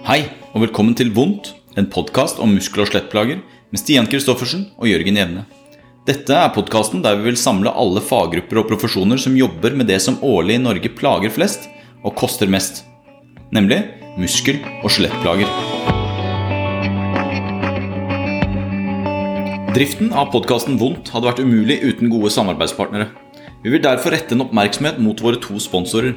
Hei, og velkommen til Vondt, en podkast om muskel- og skjelettplager med Stian Kristoffersen og Jørgen Jevne. Dette er podkasten der vi vil samle alle faggrupper og profesjoner som jobber med det som årlig i Norge plager flest og koster mest, nemlig muskel- og skjelettplager. Driften av podkasten Vondt hadde vært umulig uten gode samarbeidspartnere. Vi vil derfor rette en oppmerksomhet mot våre to sponsorer.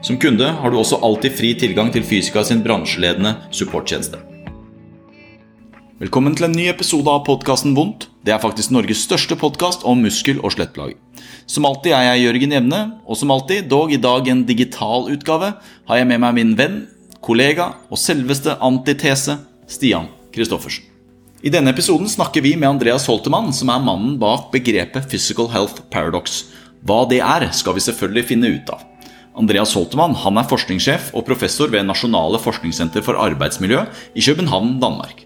Som kunde har du også alltid fri tilgang til Fysika sin bransjeledende supporttjeneste. Velkommen til en ny episode av podkasten Vondt. Det er faktisk Norges største podkast om muskel- og skjelettplager. Som alltid er jeg Jørgen Jevne, og som alltid, dog i dag en digital utgave, har jeg med meg min venn, kollega og selveste antitese Stian Christoffersen. I denne episoden snakker vi med Andreas Holtemann, som er mannen bak begrepet Physical Health Paradox. Hva det er, skal vi selvfølgelig finne ut av. Andreas Holtemann han er forskningssjef og professor ved Nasjonale forskningssenter for arbeidsmiljø i København, Danmark.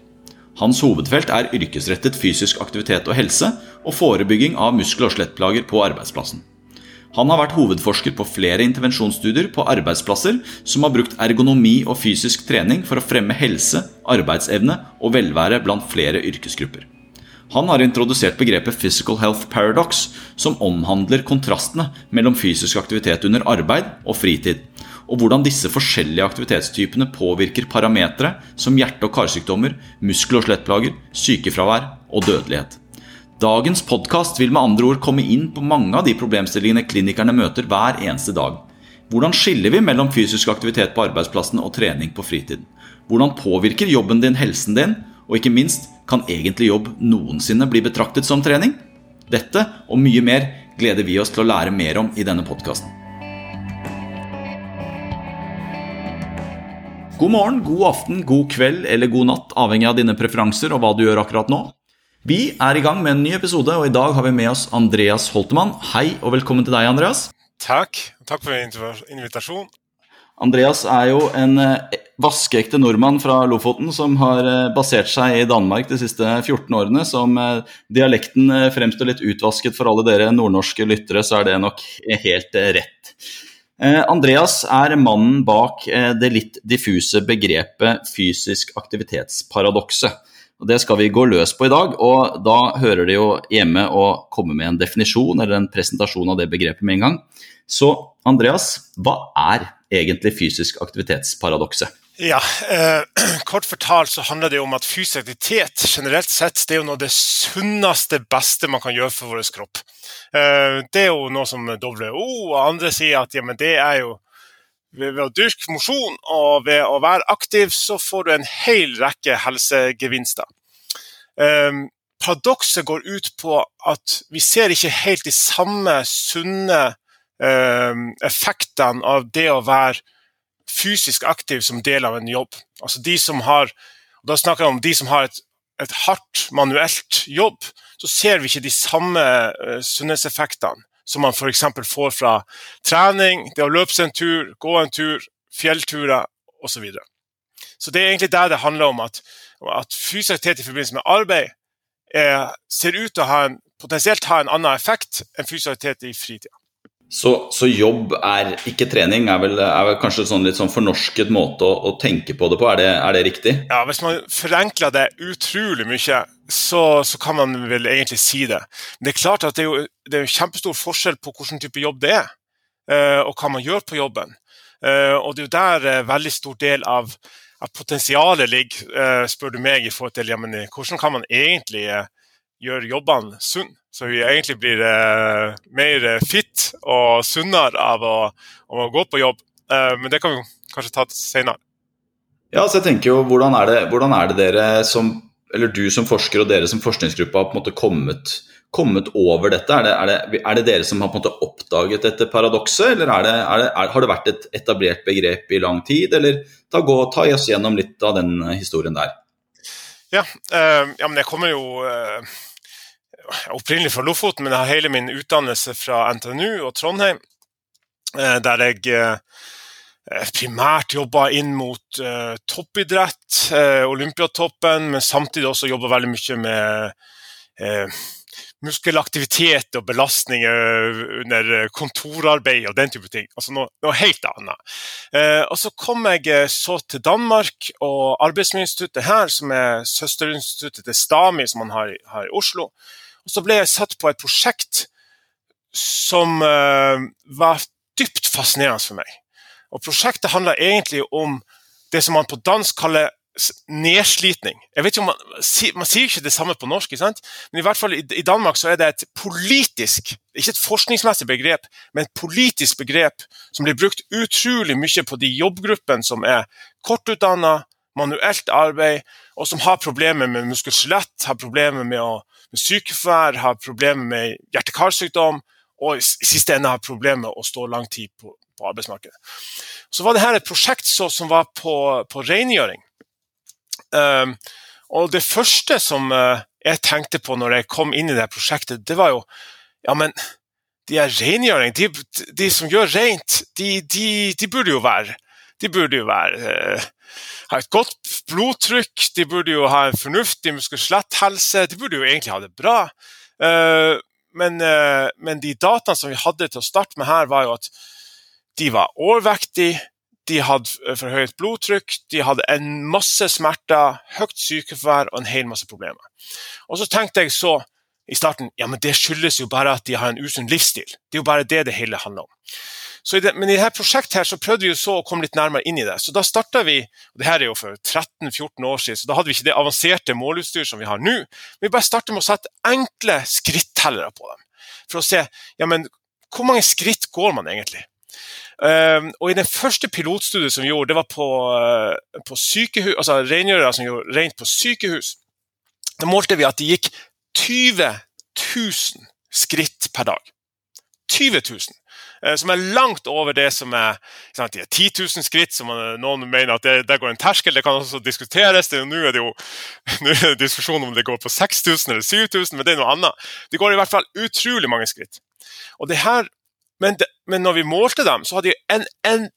Hans hovedfelt er yrkesrettet fysisk aktivitet og helse og forebygging av muskel- og skjelettplager på arbeidsplassen. Han har vært hovedforsker på flere intervensjonsstudier på arbeidsplasser som har brukt ergonomi og fysisk trening for å fremme helse, arbeidsevne og velvære blant flere yrkesgrupper. Han har introdusert begrepet 'physical health paradox', som omhandler kontrastene mellom fysisk aktivitet under arbeid og fritid, og hvordan disse forskjellige aktivitetstypene påvirker parametere som hjerte- og karsykdommer, muskel- og skjelettplager, sykefravær og dødelighet. Dagens podkast vil med andre ord komme inn på mange av de problemstillingene klinikerne møter hver eneste dag. Hvordan skiller vi mellom fysisk aktivitet på arbeidsplassen og trening på fritiden? Hvordan påvirker jobben din helsen din? Og ikke minst, kan egentlig jobb noensinne bli betraktet som trening? Dette og mye mer gleder vi oss til å lære mer om i denne podkasten. God morgen, god aften, god kveld eller god natt, avhengig av dine preferanser og hva du gjør akkurat nå. Vi er i gang med en ny episode, og i dag har vi med oss Andreas Holtemann. Hei og velkommen til deg, Andreas. Takk. Takk for invitasjonen. Andreas er jo en eh, vaskeekte nordmann fra Lofoten som har eh, basert seg i Danmark de siste 14 årene. Som om dialekten fremstår litt utvasket for alle dere nordnorske lyttere, så er det nok helt rett. Andreas er mannen bak det litt diffuse begrepet fysisk aktivitetsparadokset. Og Det skal vi gå løs på i dag, og da hører det jo hjemme å komme med en definisjon eller en presentasjon av det begrepet med en gang. Så Andreas, hva er egentlig fysisk aktivitetsparadokset? Ja, eh, Kort fortalt så handler det om at fysisk aktivitet generelt sett det er jo noe av det sunneste, beste man kan gjøre for vår kropp. Eh, det er jo noe som WHO og andre sier at ja, det er jo ved, å dyrke mosjon og ved å være aktiv, så får du en hel rekke helsegevinster. Eh, paradokset går ut på at vi ser ikke helt de samme sunne eh, effektene av det å være fysisk aktiv som del av en jobb. Altså de som har, og Da snakker jeg om de som har et, et hardt, manuelt jobb. Så ser vi ikke de samme uh, sunnhetseffektene som man f.eks. får fra trening, det å løpe seg en tur, gå en tur, fjellturer osv. Så, videre. så det er egentlig der det handler om at, at fysisk aktivitet i forbindelse med arbeid er, ser ut til å ha en, potensielt ha en annen effekt enn fysisk aktivitet i fritida. Så, så, jobb er ikke trening, er vel, er vel kanskje sånn litt sånn fornorsket måte å, å, tenke på det på, er det, er det, riktig? Ja, hvis man forenkler det utrolig mye, så, så, kan man vel egentlig si det. Men det er klart at det er jo det er kjempestor forskjell på hvilken type jobb det er, uh, og hva man gjør på jobben. Uh, og det er jo der uh, veldig stor del av, at potensialet ligger, spør du meg, i forhold til ja, men, hvordan kan man egentlig gjøre jobbene sunne. Så vi egentlig blir eh, mer fit og sunnere av å, av å, gå på jobb. Eh, men det kan vi kanskje ta senere. Ja, så jeg tenker jo, hvordan er, det, hvordan er det dere som eller du som forsker og dere som forskningsgruppe har på en måte kommet, kommet over dette? Er det, er det, er det dere som har på en måte oppdaget dette paradokset, eller er det, har det vært et etablert begrep i lang tid? Eller ta, gå, ta oss gjennom litt av den historien der. Ja, uh, ja men jeg kommer jo uh, opprinnelig fra Lofoten, men jeg har hele min utdannelse fra NTNU og Trondheim, uh, der jeg primært jobba inn mot toppidrett, Olympiatoppen, men samtidig også jobba veldig mye med muskelaktivitet og belastninger under kontorarbeid og den type ting. Altså noe, helt annet. Eh, og Så kom jeg eh, så til Danmark og Arbeidsmiljøinstituttet her, som er søsterinstituttet til STAMI, som man har, i Oslo. Og Så ble jeg satt på et prosjekt som eh, var dypt fascinerende for meg. Og Prosjektet handla egentlig om det som man på dansk kaller nedslitning. Jeg vet ikke om Man, man sier ikke det samme på norsk, men i hvert fall i, i, Danmark så er det et politisk, ikke et forskningsmessig begrep, men et politisk begrep som blir brukt utrolig mye på de jobbgruppene som er kortutdanna, manuelt arbeid, og som har problemer med muskel-skjelett, har problemer med, å, med sykefravær, har problemer med hjerte-karsykdom, og i siste ende har problemer med å stå lang tid på, på arbeidsmarkedet. Så var det her et prosjekt så, som var på, på rengjøring. Um, og det første som uh, jeg tenkte på når jeg kom inn i det prosjektet, det var jo Ja, men de er rengjøring, de, de, som gjør rent, de, de, de, burde jo være De burde jo være uh, ha et godt blodtrykk, de burde jo ha en fornuftig muskel-skjelett-helse. De burde jo egentlig ha det bra. Uh, men, men, de dataene som vi hadde til å starte med her, var jo at de var overvektige, de hadde eh, for høyt blodtrykk, de hadde en masse smerter, høyt sykefravær og en hel masse problemer. Og så tenkte jeg så i starten ja, men det skyldes jo bare at de har en usunn livsstil. Det er jo bare det det hele handler om. I det, men i dette prosjektet her så prøvde vi jo så å komme litt nærmere inn i det. Så da starta vi og det her er jo for 13-14 år siden, så da hadde vi ikke det avanserte måleutstyr som vi har nå. Men Vi bare startet med å sette enkle skrittellere på dem. For å se ja, men hvor mange skritt går man egentlig. Um, og i den første pilotstudiet som vi gjorde, det var på, uh, på sykehus, altså rengjørere som gjorde rent på sykehus. Da målte vi at de gikk 20 000 skritt per dag. 20 000. Uh, som er langt over det som er sant, de 10 000 skritt, som noen mener at det, der går en terskel. Det kan også diskuteres. Nå er det jo er det diskusjon om det går på 6000 eller 7000, men det er noe annet. Det går i hvert fall utrolig mange skritt. Og det her men, de, men, når vi målte dem, så hadde de en, en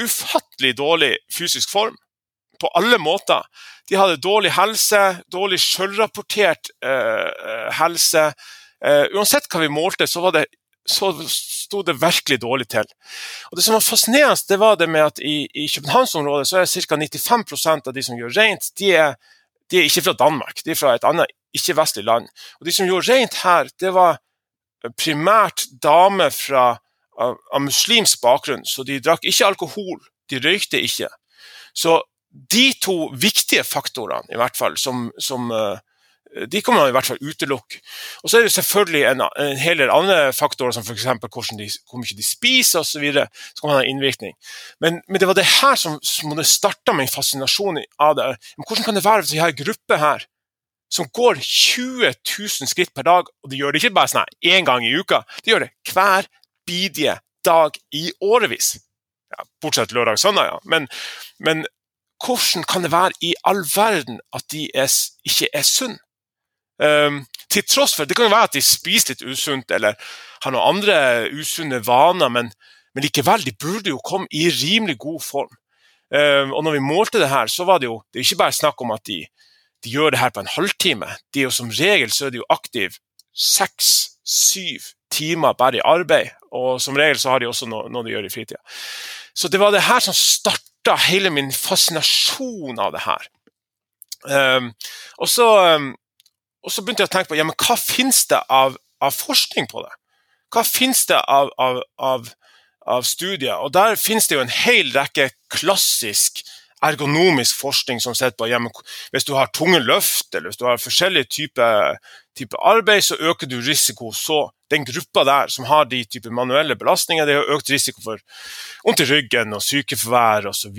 ufattelig dårlig fysisk form. På alle måter. De hadde dårlig helse, dårlig sjølrapportert eh, helse. Uh, uansett hva vi målte, så, var det, så sto det virkelig dårlig til. Og Det som var fascinerende, det var det med at i, i Københavnsområdet så er ca. 95% av de som gjør rent, de er, de er ikke fra Danmark. De er fra et annet ikke-vestlig land. Og De som gjorde rent her, det var primært damer fra, av, av, muslimsk bakgrunn, så de drakk ikke alkohol, de røykte ikke. Så de to viktige faktorene, i hvert fall, som, som uh, de kan man i hvert fall utelukke. Og Så er det selvfølgelig en, en hel del andre faktorer, som f.eks. hvor mye de spiser osv. Så kan ha innvirkning. Men, men, det var det her som, som det starta min fascinasjon av det. Men hvordan kan det være hvis vi har en gruppe her som går 20 000 skritt per dag. Og de gjør det ikke bare sånn én gang i uka, de gjør det hver bidige dag i årevis. Ja, bortsett lørdag og søndag, ja. Men, men, hvordan kan det være i all verden at de er, ikke er sunne? Um, til tross for Det kan jo være at de spiser litt usunt eller har noen andre usunne vaner, men, men likevel, de burde jo komme i rimelig god form. Um, og når vi målte det her, så var det jo det er ikke bare snakk om at de de gjør det her på en halvtime. De er jo Som regel så er de jo aktive seks-syv timer bare i arbeid. Og som regel så har de også noe, noe de gjør i fritida. Så det var det her som starta hele min fascinasjon av det her. Um, og, så, um, og, så, begynte jeg å tenke på ja, men hva finnes det av, av forskning på det. Hva finnes det av, av, av, studier? Og der finnes det jo en hel rekke klassisk ergonomisk forskning som sitter på ja, hvis du har tunge løft eller hvis du har forskjellige typer type arbeid, så øker du risiko. Så den gruppa der som har de type manuelle belastninger, det har økt risiko for vondt i ryggen og sykefravær osv.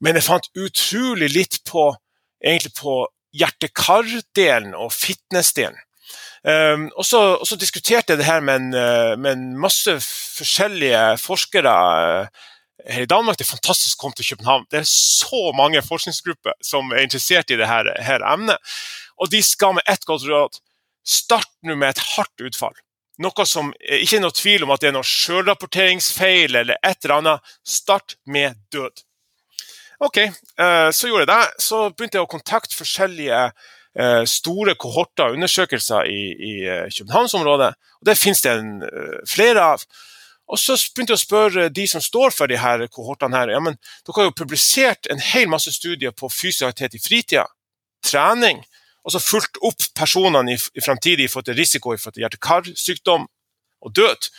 Men jeg fant utrolig litt på, egentlig på hjerte-kar-delen og fitness-delen. Um, og, så, diskuterte jeg det her med en, eh, med en masse forskjellige forskere eh, her i Danmark. Det er fantastisk å komme til København. Det er så mange forskningsgrupper som er interessert i dette her emnet. Og de skal med ett godt råd start nå med et hardt utfall. Noe som ikke er noe tvil om at det er noe sjølrapporteringsfeil eller et eller annet. Start med død. OK, så gjorde jeg det. Så begynte jeg å kontakte forskjellige Eh, store kohorter og undersøkelser i, i eh, Københavnsområdet. Og Det finnes det en, eh, flere av. Og så begynte jeg å spørre de som står for de her kohortene. her, ja, men Dere har jo publisert en hel masse studier på fysisk aktivitet i fritida, trening, og så fulgt opp personene i, i fremtidig i forhold til risiko i forhold til hjerte-karsykdom og død,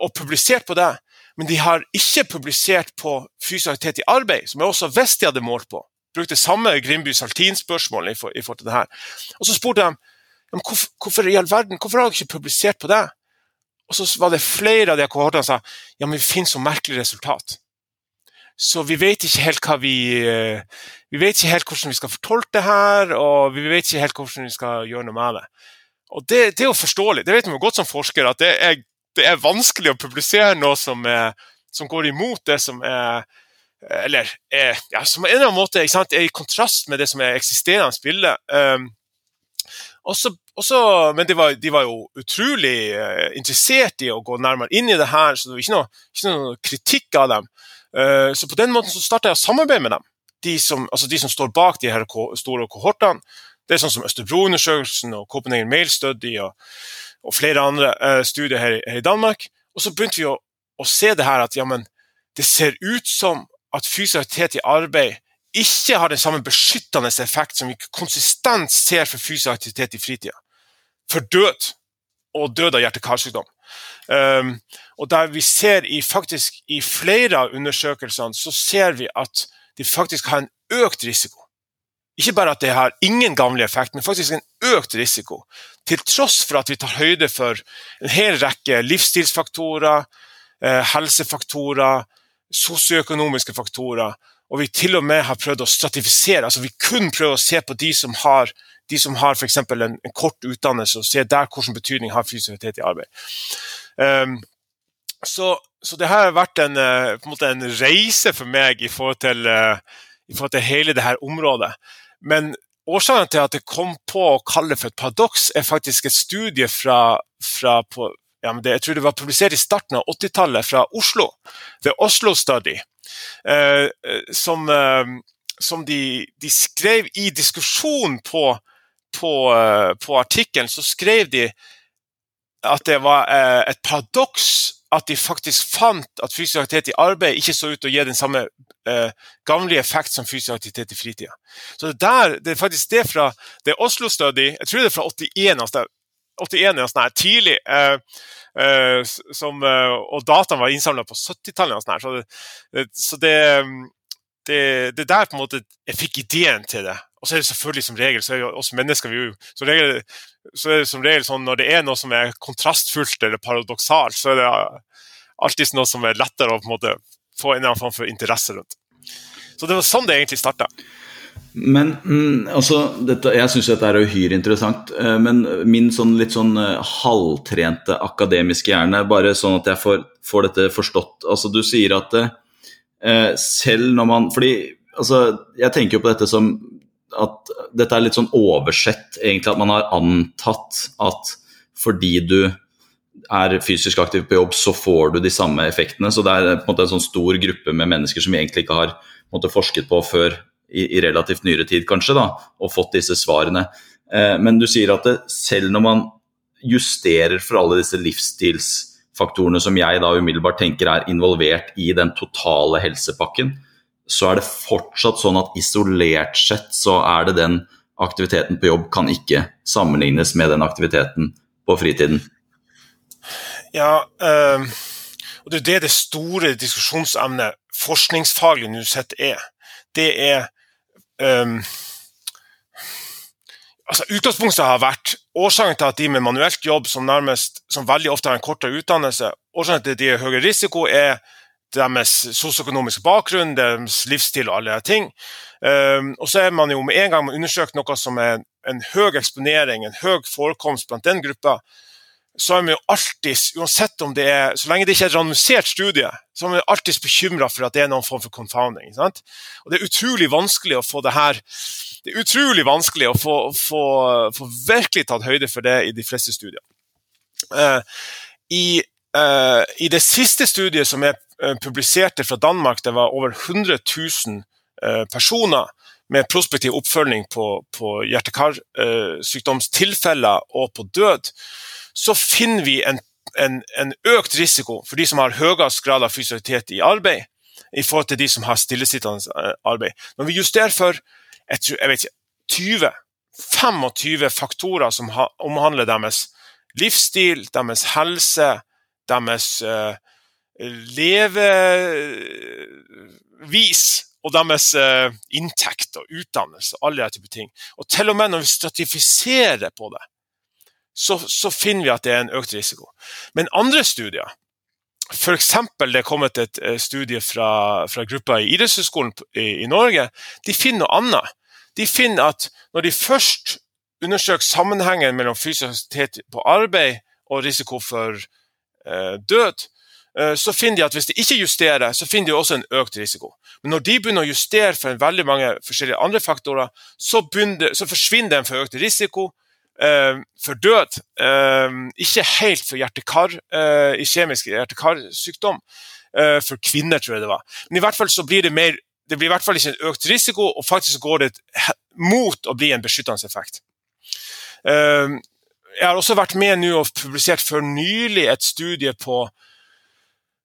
og publisert på det. Men de har ikke publisert på fysisk aktivitet i arbeid, som jeg også visste de hadde målt på brukte samme Grimby Saltin-spørsmål i, i, forhold til det her. Og så spurte de hvorfor, hvorfor, i all verden, hvorfor har dere ikke publisert på det? Og så var det flere av de kohortene som sa ja, men vi finner så merkelig resultat. Så vi vet ikke helt hva vi eh, Vi vet ikke helt hvordan vi skal fortolke det her, og vi vet ikke helt hvordan vi skal gjøre noe med det. Og det, det er jo forståelig. Det vet man jo godt som forsker, at det er, det er vanskelig å publisere noe som, er, som går imot det som er eller er, ja, som en eller annen måte sant, er i kontrast med det som er eksisterende bilde. Um, også, også, men de var, de var, jo utrolig uh, interessert i å gå nærmere inn i det her, så det var ikke noe, ikke noe kritikk av dem. Uh, så på den måten så starta jeg å samarbeide med dem. De som, altså de som står bak de her store kohortene. Det er sånn som Østerbro-undersøkelsen og Copenhagen Mail Study og, og flere andre uh, studier her, her, i Danmark. Og så begynte vi å, å se det her at ja, det ser ut som at fysisk aktivitet i arbeid ikke har den samme beskyttende effekt som vi konsistent ser for fysisk aktivitet i fritida. For død, og død av hjerte-karsykdom. Um, og der vi ser i, faktisk, i flere av undersøkelsene så ser vi at de faktisk har en økt risiko. Ikke bare at det har ingen gavnlig effekt, men faktisk en økt risiko. Til tross for at vi tar høyde for en hel rekke livsstilsfaktorer, eh, helsefaktorer, sosioøkonomiske faktorer. Og vi til og med har prøvd å stratifisere. altså Vi kun prøver å se på de som har, de som har f.eks. En, en kort utdannelse, og se der hvilken betydning har fysisk i arbeid. Um, så, så, det har vært en, eh, en, en, reise for meg i forhold, til, uh, i forhold til hele dette området. Men årsaken til at jeg kom på å kalle det for et paradoks, er faktisk et studie fra, fra på, ja, det, jeg tror det var publisert i starten av 80-tallet fra Oslo. The Oslo Study. Eh, eh, som, eh, som de, de, skrev i diskusjon på, på, eh, på artikkelen, så skrev de at det var eh, et paradoks at de faktisk fant at fysisk aktivitet i arbeid ikke så ut til å gi den samme eh, gavnlige effekt som fysisk aktivitet i fritida. Så det, der, det er faktisk det fra det Oslo Study, jeg tror det er fra 81, altså 81 altså, nei, tidlig. Eh, eh, som, eh, og dataene var innsamla på 70-tallet. Altså, så, det, så det, det, det, der på en måte jeg fikk ideen til det. Og så er det selvfølgelig som regel, så er jo oss mennesker vi jo, så, regel, så er det som regel sånn når det er noe som er kontrastfullt eller paradoksalt, så er det alltid noe som er lettere å på en måte få en eller annen form for interesse rundt. Så det var sånn det egentlig starta. Men mm, altså, dette, Jeg syns dette er uhyre interessant. Eh, men min sånn litt sånn eh, halvtrente akademiske hjerne, bare sånn at jeg får, får dette forstått Altså, du sier at eh, selv når man Fordi altså, jeg tenker jo på dette som at dette er litt sånn oversett, egentlig. At man har antatt at fordi du er fysisk aktiv på jobb, så får du de samme effektene. Så det er på en måte en sånn stor gruppe med mennesker som vi egentlig ikke har måte, forsket på før i, i, relativt nyere tid, kanskje, da, og fått disse svarene. Eh, men du sier at det, selv når man justerer for alle disse livsstilsfaktorene som jeg da umiddelbart tenker er involvert i den totale helsepakken, så er det fortsatt sånn at isolert sett så er det den aktiviteten på jobb kan ikke sammenlignes med den aktiviteten på fritiden. Ja, øh, og det er det det store diskusjonsemnet forskningsfaglig nå sett er. Det er øh, altså Utgangspunktet har vært årsaken til at de med manuelt jobb, som, nærmest, som veldig ofte har en kortere utdannelse, årsaken til at de har høyere risiko, er deres sosioøkonomiske bakgrunn, deres livsstil og alle de ting. Um, og så er man jo med en gang man undersøkt noe som er en høy eksponering, en høy forekomst blant den gruppa, så er vi jo alltid, uansett om det er, så lenge det ikke er et randomisert studie, så er vi alltid bekymra for at det er noen form for confounding. Sant? Og Det er utrolig vanskelig å få det her det er utrolig vanskelig å få, få, få virkelig tatt høyde for det i de fleste studier. Uh, i, uh, I det siste studiet som jeg uh, publiserte fra Danmark, det var over 100 000 personer med prospektiv oppfølging på, på hjerte-karsykdomstilfeller og på død, så finner vi en, en, en, økt risiko for de som har høyest grad av fysialitet i arbeid, i forhold til de som har stillesittende arbeid. Når vi justerer for jeg, jeg vet ikke, 20 25 faktorer som omhandler deres livsstil, deres helse, deres uh, levevis og deres uh, inntekt og utdannelse. alle typer ting. Og til og med når vi stratifiserer på det, så, så, finner vi at det er en økt risiko. Men andre studier, f.eks. det er kommet et uh, studie fra, fra gruppa i idrettshøyskolen i, i Norge, de finner noe annet. De finner at når de først undersøker sammenhengen mellom fysisk på arbeid og risiko for eh, død, eh, så finner de at hvis de ikke justerer, så finner de også en økt risiko. Men når de begynner å justere for veldig mange forskjellige andre faktorer, så, begynner, så forsvinner den for økt risiko. Uh, for død. Uh, ikke helt for hjerte-kar, uh, kjemisk hjertekarsykdom. for kvinner, tror jeg det var. Men i hvert fall så blir det mer det blir i hvert fall ikke en økt risiko, og faktisk går det mot å bli en beskyttende effekt. Ehm, jeg har også vært med nå og publisert for nylig et studie på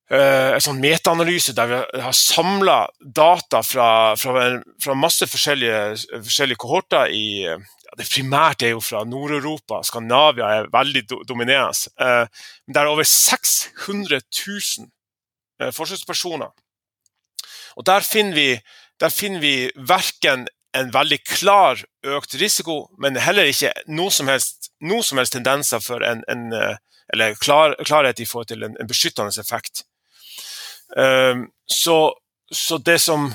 Uh, en sånn metaanalyse der vi har samla data fra, fra, fra, masse forskjellige, forskjellige kohorter i ja, Det primært er jo fra Nord-Europa. Skandinavia er veldig dominerende. Der det er over 600 000 uh, forsøkspersoner og Der finner vi, der finner vi verken en veldig klar økt risiko, men heller ikke noe som helst, noe som helst tendenser for en, en eller klar, klarhet i forhold til en, en beskyttende effekt. Um, så, så, det som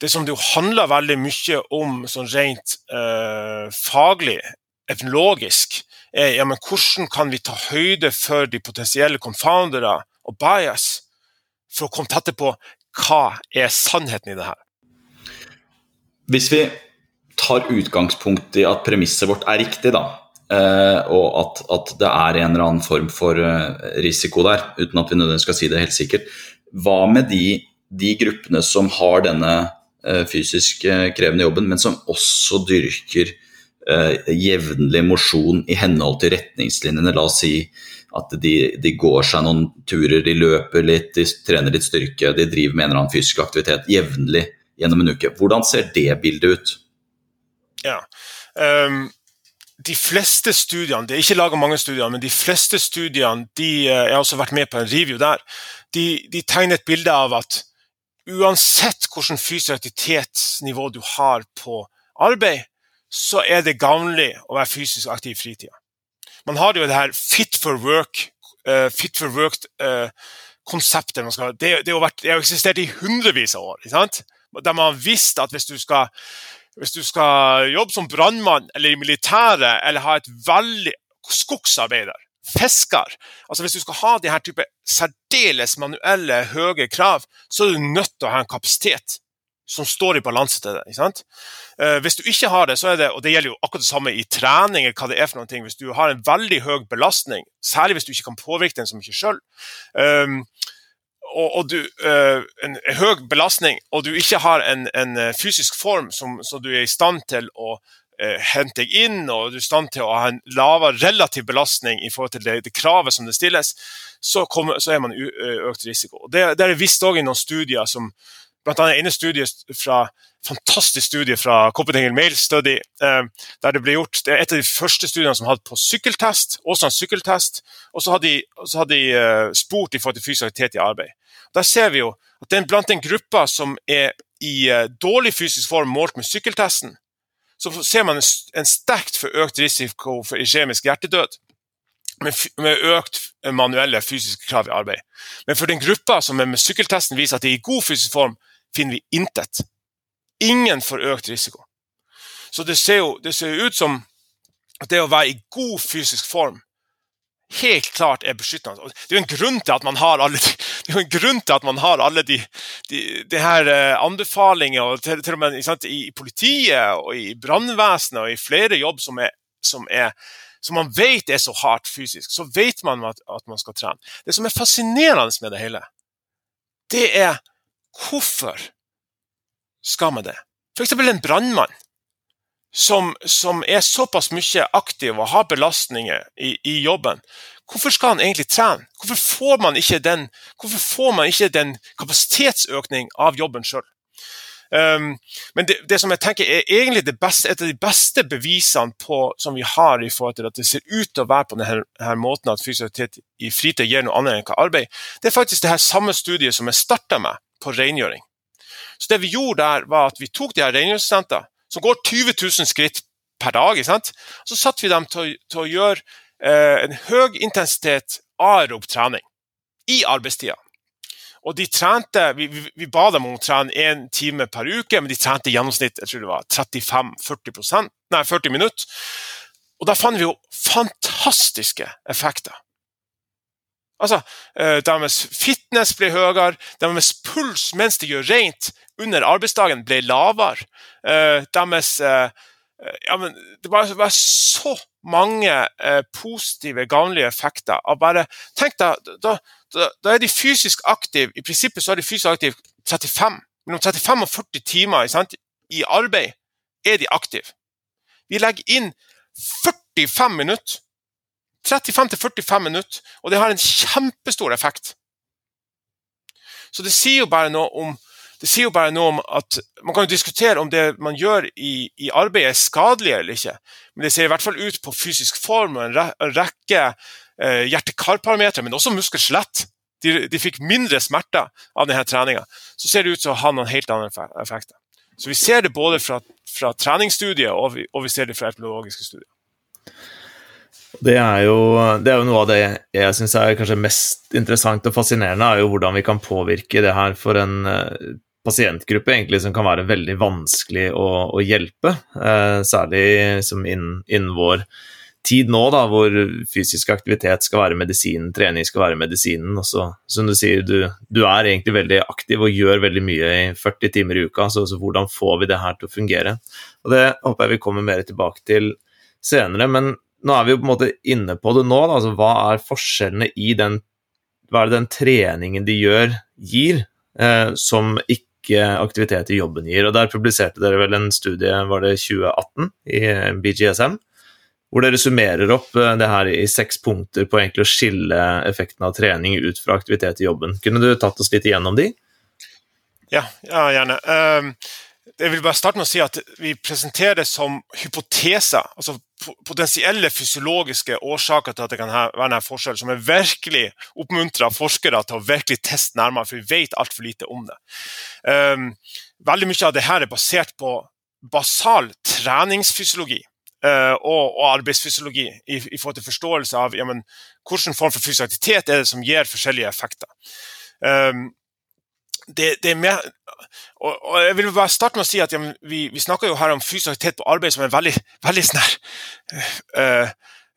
det som det handler veldig mye om sånn rent uh, faglig, epidemiologisk, er ja, men hvordan kan vi ta høyde for de potensielle confoundere og bias for å komme tettere på hva er sannheten i det her? Hvis vi tar utgangspunkt i at premisset vårt er riktig, da, eh, og at, at, det er en eller annen form for eh, risiko der, uten at vi nødvendigvis skal si det helt sikkert, hva med de, de gruppene som har denne eh, fysisk krevende jobben, men som også dyrker jevnlig mosjon i henhold til retningslinjene? La oss si at de, de, går seg noen turer, de løper litt, de trener litt styrke, de driver med en eller annen fysisk aktivitet jevnlig gjennom en uke. Hvordan ser det bildet ut? Ja, um, De fleste studiene, det er ikke laga mange studier, men de fleste studiene de, eh, Jeg har også vært med på en review der. De, de tegner et bilde av at uansett hvilket fysisk aktivitetsnivå du har på arbeid, så er det gavnlig å være fysisk aktiv i fritida man har jo det her fit for work, uh, fit for work-konseptet. Uh, det, det, det, har eksistert i hundrevis av år. Der man har visst at hvis du skal, hvis du skal jobbe som brannmann eller i militæret, eller ha et veldig skogsarbeider, fisker altså Hvis du skal ha de her type særdeles manuelle, høye krav, så er du nødt til å ha en kapasitet som står i balanse til det. ikke sant? Eh, hvis du ikke har det, så er det og det gjelder jo akkurat det samme i trening, eller hva det er for noen ting, hvis du har en veldig høy belastning, særlig hvis du ikke kan påvirke den så mye sjøl, um, og, og, du, uh, en, en høy belastning, og du ikke har en, en eh, fysisk form som, som, du er i stand til å uh, hente deg inn, og du er i stand til å ha en lavere relativ belastning i forhold til det, det kravet som det stilles, så, kommer, så er man i økt risiko. Det, det er visst òg i noen studier som blant annet ene studie fra fantastisk studie fra Copenhagen Mail Study. Eh, der Det ble gjort, det er et av de første studiene som hadde på sykkeltest. også en sykkeltest, Og så hadde de, så hadde de uh, spurt i forhold til fysisk aktivitet i arbeid. Der ser vi jo at den, blant den gruppa som er i uh, dårlig fysisk form målt med sykkeltesten, så ser man en, en sterkt forøkt risiko for iskjemisk hjertedød med, med, økt manuelle fysiske krav i arbeid. Men for den gruppa som er med sykkeltesten viser at de er i god fysisk form, finner vi intet. Ingen får økt risiko. Så det ser jo det ser ut som at det å være i god fysisk form helt klart er beskyttende. Det er jo en grunn til at man har alle de, det er jo en grunn til at man har alle de, de, de her eh, anbefalinger, og til, til og med sant, i politiet og i brannvesenet og i flere jobb som, er, som, er, som man vet er så hardt fysisk, så vet man at, at man skal trene. Det som er fascinerende med det hele, det er hvorfor skal man det? F.eks. en brannmann som, som, er såpass mye aktiv og har belastninger i, i, jobben, hvorfor skal han egentlig trene? Hvorfor får man ikke den, man ikke den kapasitetsøkning av jobben sjøl? Um, men det, det, som jeg tenker er egentlig beste, et av de beste bevisene på, som vi har i forhold til at det ser ut til å være på denne, denne måten at fysioterapi i fritid gir noe annet enn hva arbeid, det er faktisk det her samme studiet som jeg starta med på rengjøring. Så det vi gjorde der, var at vi tok de her rengjøringsstudentene som går 20 000 skritt per dag. Så satte vi dem til, til å gjøre eh, en høy intensitet aerob trening i arbeidstida. Og de trente, vi, vi, ba dem om å trene én time per uke, men de trente i gjennomsnitt jeg tror det var 35-40% nei 40 minutter. Og da fant vi jo fantastiske effekter. Altså, eh, Deres fitness ble høyere, deres puls mens de gjør rent, under arbeidsdagen ble lavere. Uh, deres uh, ja, men Det var, var så mange positive, gavnlige effekter. av bare, Tenk da, da, da, da, er de fysisk aktive. I prinsippet så er de fysisk aktive 35, mellom 35 og 40 timer sant? i arbeid. er de aktive. Vi legger inn 45 minutter. 35-45 minutter, og det har en kjempestor effekt. Så det sier jo bare noe om bare noe om at Man kan jo diskutere om det man gjør i, i arbeidet er skadelig eller ikke, men det ser i hvert fall ut på fysisk form og en rekke eh, hjerte-kar-parametere, men også muskel-skjelett. De, de, fikk mindre smerter av denne treninga. Så ser det ut til å ha noen helt andre effekter. Så vi ser det både fra, fra treningsstudiet og vi, og vi ser det fra epidemiologiske studier. Det er, jo, det er jo, noe av det jeg syns er kanskje mest interessant og fascinerende, er jo hvordan vi kan påvirke det her for en eh, pasientgruppe egentlig som kan være veldig vanskelig å, å hjelpe, eh, særlig innen, innen, vår tid nå, da, hvor fysisk aktivitet skal være medisinen, trening skal være medisinen. Og så, som du sier, du, du, er egentlig veldig aktiv og gjør veldig mye i 40 timer i uka, så, så, hvordan får vi det her til å fungere? Og Det håper jeg vi kommer mer tilbake til senere, men nå er vi jo på en måte inne på det nå. Da, altså Hva er forskjellene i den hva er det den treningen de gjør, gir, eh, som ikke aktivitet i jobben gir. Og Der publiserte dere vel en studie, var det 2018, i BGSM, hvor dere summerer opp eh, det her i seks punkter på egentlig å skille effekten av trening ut fra aktivitet i jobben. Kunne du tatt oss litt igjennom de? Ja, ja gjerne. Um, jeg vil bare starte med å si at Vi presenterer det som hypoteser, altså potensielle fysiologiske årsaker til at det kan være denne forskjellen, som er virkelig oppmuntrer forskere til å virkelig teste nærmere, for vi vet altfor lite om det. Um, veldig mye av det her er basert på basal treningsfysiologi. Uh, og, og, arbeidsfysiologi i, i, forhold til forståelse av ja, men, hvilken form for fysisk aktivitet er det som gir forskjellige effekter. Um, det, det, er mer og, og, Jeg vil bare starte med å si at ja, vi, vi, snakker jo her om fysisk aktivitet på arbeid som en veldig, veldig snær uh,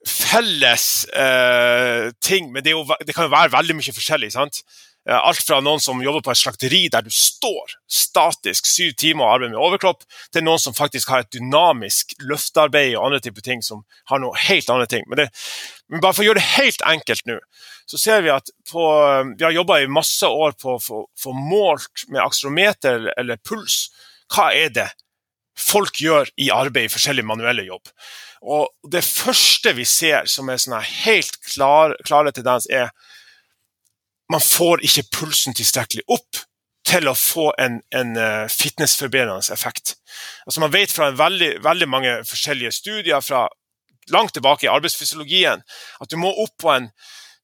felles uh, ting, men det, jo, det, kan jo være veldig mye forskjellig. sant? Uh, alt fra noen som jobber på et slakteri der du står statisk syv timer og arbeider med overkropp, til noen som faktisk har et dynamisk løftearbeid og andre typer ting som har noe helt andre ting. Men, det, men bare for å gjøre det helt enkelt nå, så ser vi at på, vi har jobba i masse år på å få målt med akstrometer eller puls. Hva er det folk gjør i arbeid i forskjellige manuelle jobb? Og Det første vi ser som er sånn helt klar, klare tendens, er man får ikke pulsen tilstrekkelig opp til å få en, en uh, fitnessforbedrende effekt. Altså Man vet fra veldig, veldig mange forskjellige studier fra langt tilbake i arbeidsfysiologien at du må opp på en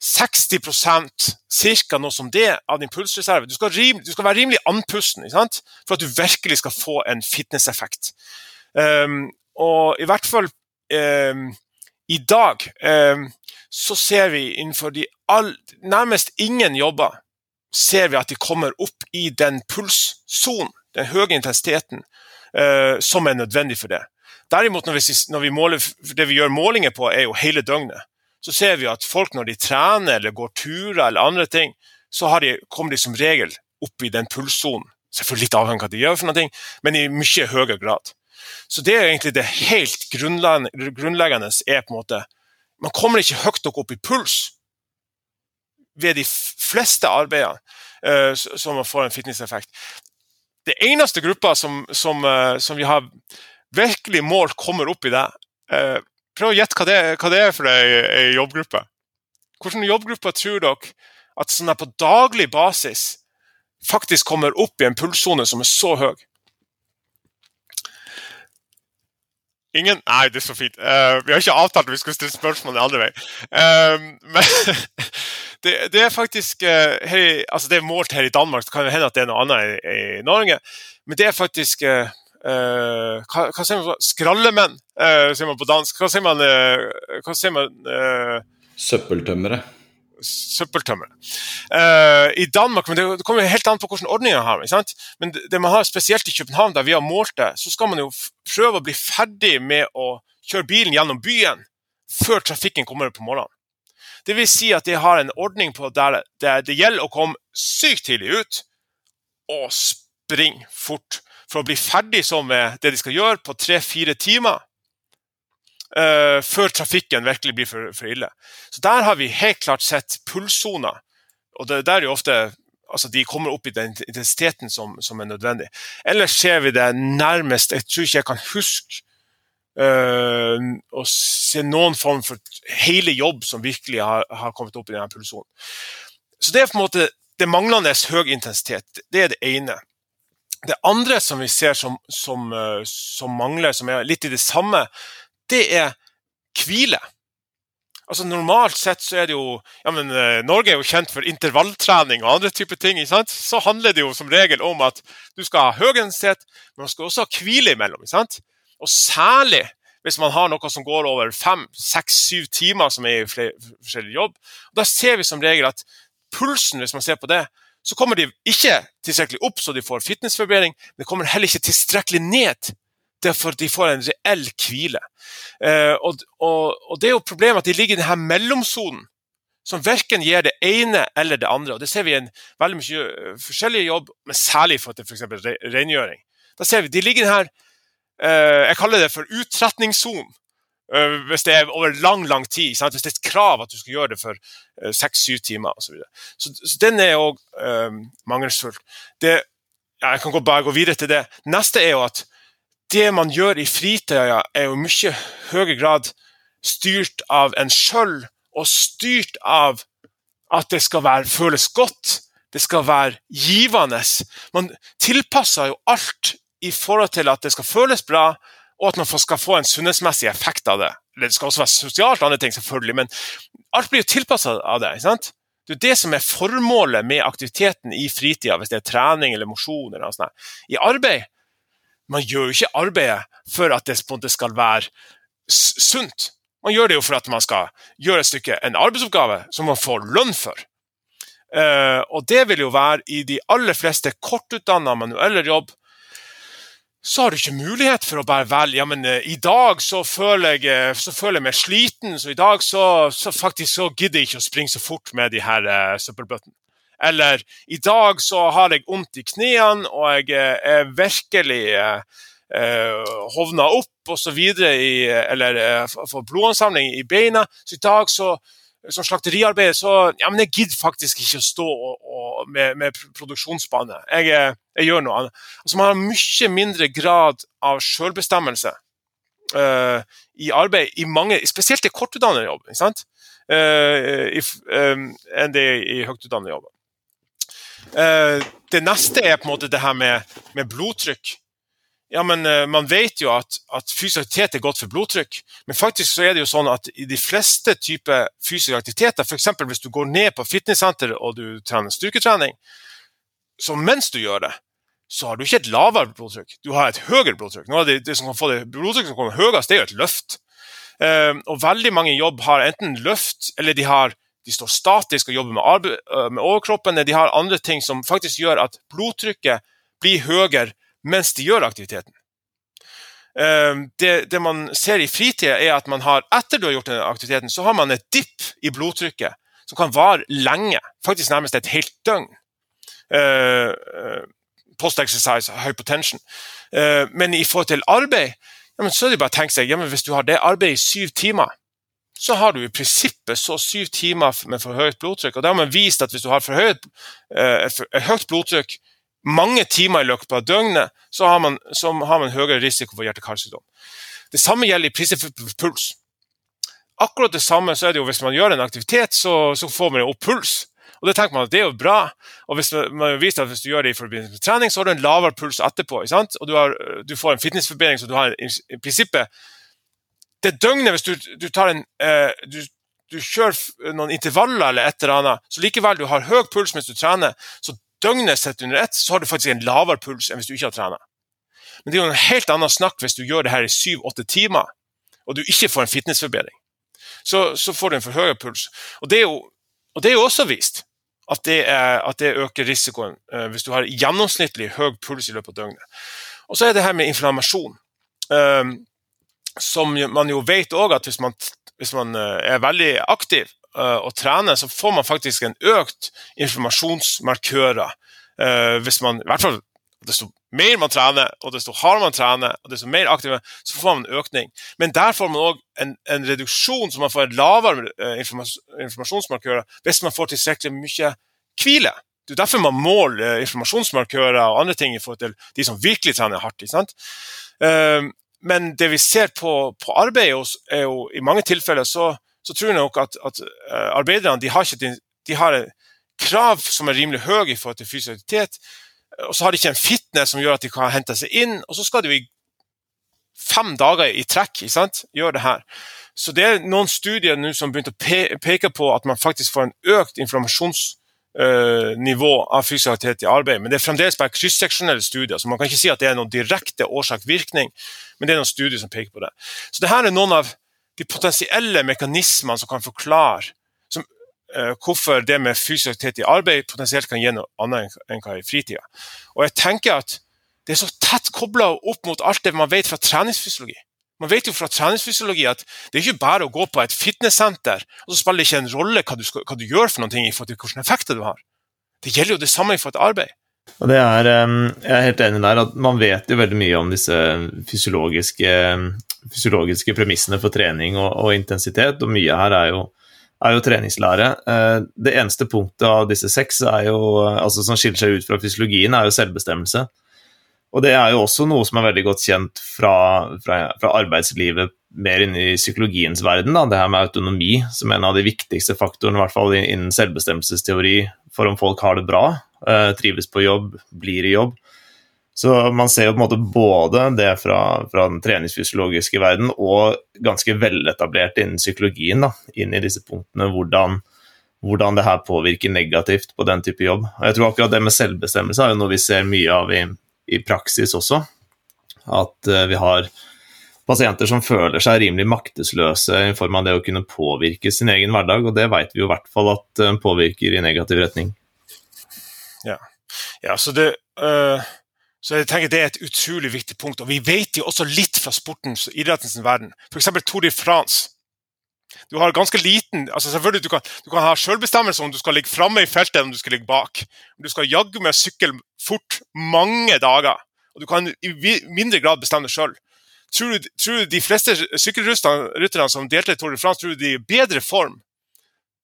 60% ca. noe som det av din pulsreserve. Du skal, rim, du skal være rimelig andpusten for at du virkelig skal få en fitnesseffekt. Um, og i hvert fall um, i dag um, så ser vi innenfor de all, nærmest ingen jobber ser vi at de kommer opp i den pulssonen den høye intensiteten uh, som er nødvendig for det. Derimot, når vi, når vi måler, det vi gjør målinger på, er jo hele døgnet. Så ser vi at folk når de trener eller går turer eller andre ting, så de, kommer de som regel opp i den pulssonen. Selvfølgelig litt avhengig av hva de gjør, for noe, men i mye høyere grad. Så det er egentlig det helt grunnleggende er på en måte Man kommer ikke høyt nok opp i puls ved de fleste arbeidene uh, som man får en fitnesseffekt. Det eneste gruppa som, som, uh, som, vi har virkelig mål kommer opp i deg. uh, Prøv å gjette hva, hva, det er for ei jobbgruppe. Hvilken jobbgrupper tror dere at sånn på daglig basis faktisk kommer opp i en pulssone som er så høy? Ingen? Nei, det er så fint. Uh, vi har ikke avtalt at vi skulle stille spørsmål den andre veien. Uh, men det, det, er faktisk uh, her, altså det er målt her i Danmark, det kan hende at det er noe annet i, i Norge. Men det er faktisk hva, hva, sier man Skrallemenn, Skrallemenn, sier man på dansk. Hva sier man? hva sier man Søppeltømmere søppeltømmere. Uh, I Danmark, men Det kommer helt an på hvordan man har. Ikke sant? Men det, det, man har spesielt i København, der vi har målt det, så skal man jo prøve å bli ferdig med å kjøre bilen gjennom byen før trafikken kommer på morgenen. Det vil si at de har en ordning på der, der det gjelder å komme sykt tidlig ut og springe fort for å bli ferdig med det de skal gjøre, på tre-fire timer uh, før trafikken virkelig blir for, for, ille. Så Der har vi helt klart sett pulssoner. Og det, der er jo ofte altså De kommer opp i den intensiteten som, som er nødvendig. Ellers ser vi det nærmest Jeg tror ikke jeg kan huske uh, å se noen form for hele jobb som virkelig har, har kommet opp i denne pulssonen. Så det er på en måte det manglende høy intensitet. Det er det ene. Det andre som vi ser som, som, uh, som mangler, som er litt i det samme, det er hvile. Altså Normalt sett så er det jo ja, men uh, Norge er jo kjent for intervalltrening og andre typer ting. ikke sant? Så handler det jo som regel om at du skal ha høy intensitet, men man skal også ha hvile imellom. ikke sant? Og særlig hvis man har noe som går over fem, seks, syv timer, som er i forskjellig jobb. Da ser vi som regel at pulsen, hvis man ser på det, så kommer de ikke tilstrekkelig opp så de får fitnessforbedring, men kommer heller ikke tilstrekkelig ned det er for at de får en reell hvile. Eh, og, og, og, Det er jo problemet at de ligger i denne mellomsonen, som verken gir det ene eller det andre. og Det ser vi i en veldig mye eh, forskjellig jobb, men særlig for til f.eks. rengjøring. Da ser vi, De ligger denne, eh, jeg kaller det for utretningssonen. Uh, hvis det er over lang lang tid. Sant? Hvis det er et krav at du skal gjøre det for seks-syv uh, timer osv. Så, videre. så Så den er òg uh, mangelfull. Det, ja, jeg kan bare gå videre til det. Neste er jo at det man gjør i fritida, er jo mye høyere grad styrt av en sjøl, og styrt av at det skal være, føles godt, det skal være givende. Man tilpasser jo alt i forhold til at det skal føles bra, og at man skal få en sunnhetsmessig effekt av det. Det skal også være sosialt, andre ting selvfølgelig, men alt blir jo tilpassa av det. ikke sant? Det er det som er formålet med aktiviteten i fritida, hvis det er trening eller mosjon. eller. I arbeid man gjør jo ikke arbeidet for at det skal være sunt. Man gjør det jo for at man skal gjøre et stykke, en arbeidsoppgave som man får lønn for. Uh, og det vil jo være i de aller fleste kortutdanna manuelle jobb. Så har du ikke mulighet for å bare velge ja, men uh, i dag så føler, jeg, uh, så føler jeg meg sliten, så i dag så, så faktisk så gidder jeg ikke å springe så fort med de her uh, søppelbøttene. Eller i dag så har jeg vondt i knærne, og jeg er virkelig eh, hovna opp osv. Eller eh, får blodansamling i beina. Så i dag så som slakteriarbeider, så ja, men jeg gidder faktisk ikke å stå og, og, med, med produksjonsbane. Jeg, eh, jeg, gjør noe annet. Altså, man har mye mindre grad av selvbestemmelse uh, i arbeid, i mange, spesielt i kortutdannet jobb, uh, if, um, enn det i høytutdannet jobb. Uh, det neste er på en måte det her med, med blodtrykk. Ja, men uh, Man vet jo at, at fysisk aktivitet er godt for blodtrykk, men faktisk så er det jo sånn at i de fleste typer fysiske aktiviteter, f.eks. hvis du går ned på fitnesssenter og du trener styrketrening, så mens du gjør det, så har du ikke et lavere blodtrykk, du har et høyere blodtrykk. Noe av det, det som kan få det blodtrykket som kommer høyest, det er jo et løft. Uh, og veldig mange jobb har enten løft, eller de har de står statisk og jobber med, med, overkroppen. De har andre ting som faktisk gjør at blodtrykket blir høyere mens de gjør aktiviteten. Eh, det, det, man ser i fritida, er at man har, etter du har gjort den aktiviteten, så har man et dipp i blodtrykket som kan vare lenge, faktisk nærmest et helt døgn. Uh, Post-exercise, hypotension. Men i forhold til arbeid, ja, så er det bare å tenke seg ja, hvis du har det arbeidet i syv timer, så har du i prinsippet så syv timer med for høyt blodtrykk. og Da har man vist at hvis du har for høyt, et høyt blodtrykk mange timer i løpet av døgnet, så har man, så har man høyere risiko for hjerte-karsykdom. Det samme gjelder i prinsippet puls. Akkurat det samme så er det jo hvis man gjør en aktivitet, så, så får man opp puls. Og det tenker man at det er jo bra. Og hvis man viser at hvis du gjør det i forbindelse med trening, så har du en lavere puls etterpå. Og du, har, du, får en fitnessforbedring, så du har i, i prinsippet Det døgnet, hvis du, du tar en eh, du, du, kjører noen intervaller eller et eller annet, så likevel du har høy puls mens du trener, så døgnet sett under ett, så har du faktisk en lavere puls enn hvis du ikke har trent. Men det er jo en helt annen snakk hvis du gjør det her i syv-åtte timer, og du ikke får en fitnessforbedring. Så, så, får du en for høy puls. Og det, jo, og det er jo også vist at det, er, at det øker risikoen uh, hvis du har gjennomsnittlig høy puls i løpet av døgnet. Og så er det her med inflammasjon. Um, som man jo vet òg at hvis man, hvis man uh, er veldig aktiv og trener, så får man faktisk en økt informasjonsmarkører. hvis man, i hvert fall desto mer man trener, og desto hardere man trener, og desto mer aktiv så får man en økning. Men der får man òg en, en, reduksjon, så man får en lavere uh, informasjonsmarkører hvis man får tilstrekkelig mye hvile. Det er derfor man måler informasjonsmarkører og andre ting i forhold til de som virkelig trener hardt. ikke Uh, men det vi ser på, på arbeidet, er jo i mange tilfeller så, så tror jeg nok at, at uh, arbeiderne de har, ikke, de har krav som er rimelig høye i forhold til fysisk aktivitet og så har de ikke en fitness som gjør at de kan hente seg inn. Og så skal de i fem dager i trekk gjøre det her. Så det er noen studier nå som begynte å peke på at man faktisk får en økt inflammasjonsnivå av fysisk aktivitet i arbeid. Men det er fremdeles bare krysseksjonelle studier, så man kan ikke si at det er noen direkte årsak-virkning. Men det er noen studier som peker på det. Så det her er noen av de potensielle mekanismene som kan forklare uh, hvorfor det med fysisk aktivitet i arbeid potensielt kan gi noe annet enn hva i fritida. Og jeg tenker at det er så tett kobla opp mot alt det man vet fra treningsfysiologi. Man vet jo fra treningsfysiologi at det er ikke bare å gå på et fitnesssenter, og så spiller det ikke en rolle hva du, skal, hva du gjør for noe i forhold til hvilke effekter du har. Det gjelder jo det samme forhold til arbeid. Og det er, Jeg er helt enig der at man vet jo veldig mye om disse fysiologiske, fysiologiske premissene for trening og, og intensitet, og mye her er jo er jo treningslære. Eh, det eneste punktet av disse seks jo, altså som skiller seg ut fra fysiologien, er jo selvbestemmelse. Og det er jo også noe som er veldig godt kjent fra, fra, fra arbeidslivet mer inne i psykologiens verden. Da. Det her med autonomi som en av de viktigste faktorene i hvert fall innen selvbestemmelsesteori for om folk har det bra, trives på jobb, blir i jobb. Så man ser jo på en måte både det fra, fra den treningsfysiologiske verden og ganske veletablert innen psykologien, da, inn i disse punktene, hvordan, hvordan det her påvirker negativt på den type jobb. Og jeg tror akkurat det med selvbestemmelse er jo noe vi ser mye av i, i praksis også. At uh, vi har pasienter som føler seg rimelig maktesløse i form av det å kunne påvirke sin egen hverdag, og det vet vi jo i hvert fall at uh, påvirker i negativ retning. Ja, ja så det uh så jeg tenker Det er et utrolig viktig punkt. og Vi vet jo også litt fra sportens og idrettens verden. F.eks. Tour de France. Du har ganske liten, altså selvfølgelig du kan, du kan ha selvbestemmelse om du skal ligge framme i feltet eller om du skal ligge bak. Du skal jaggu med sykkel fort mange dager. og Du kan i mindre grad bestemme det sjøl. Tror, tror, du de fleste sykkelrytterne som delte i Tour de France, tror du de er i bedre form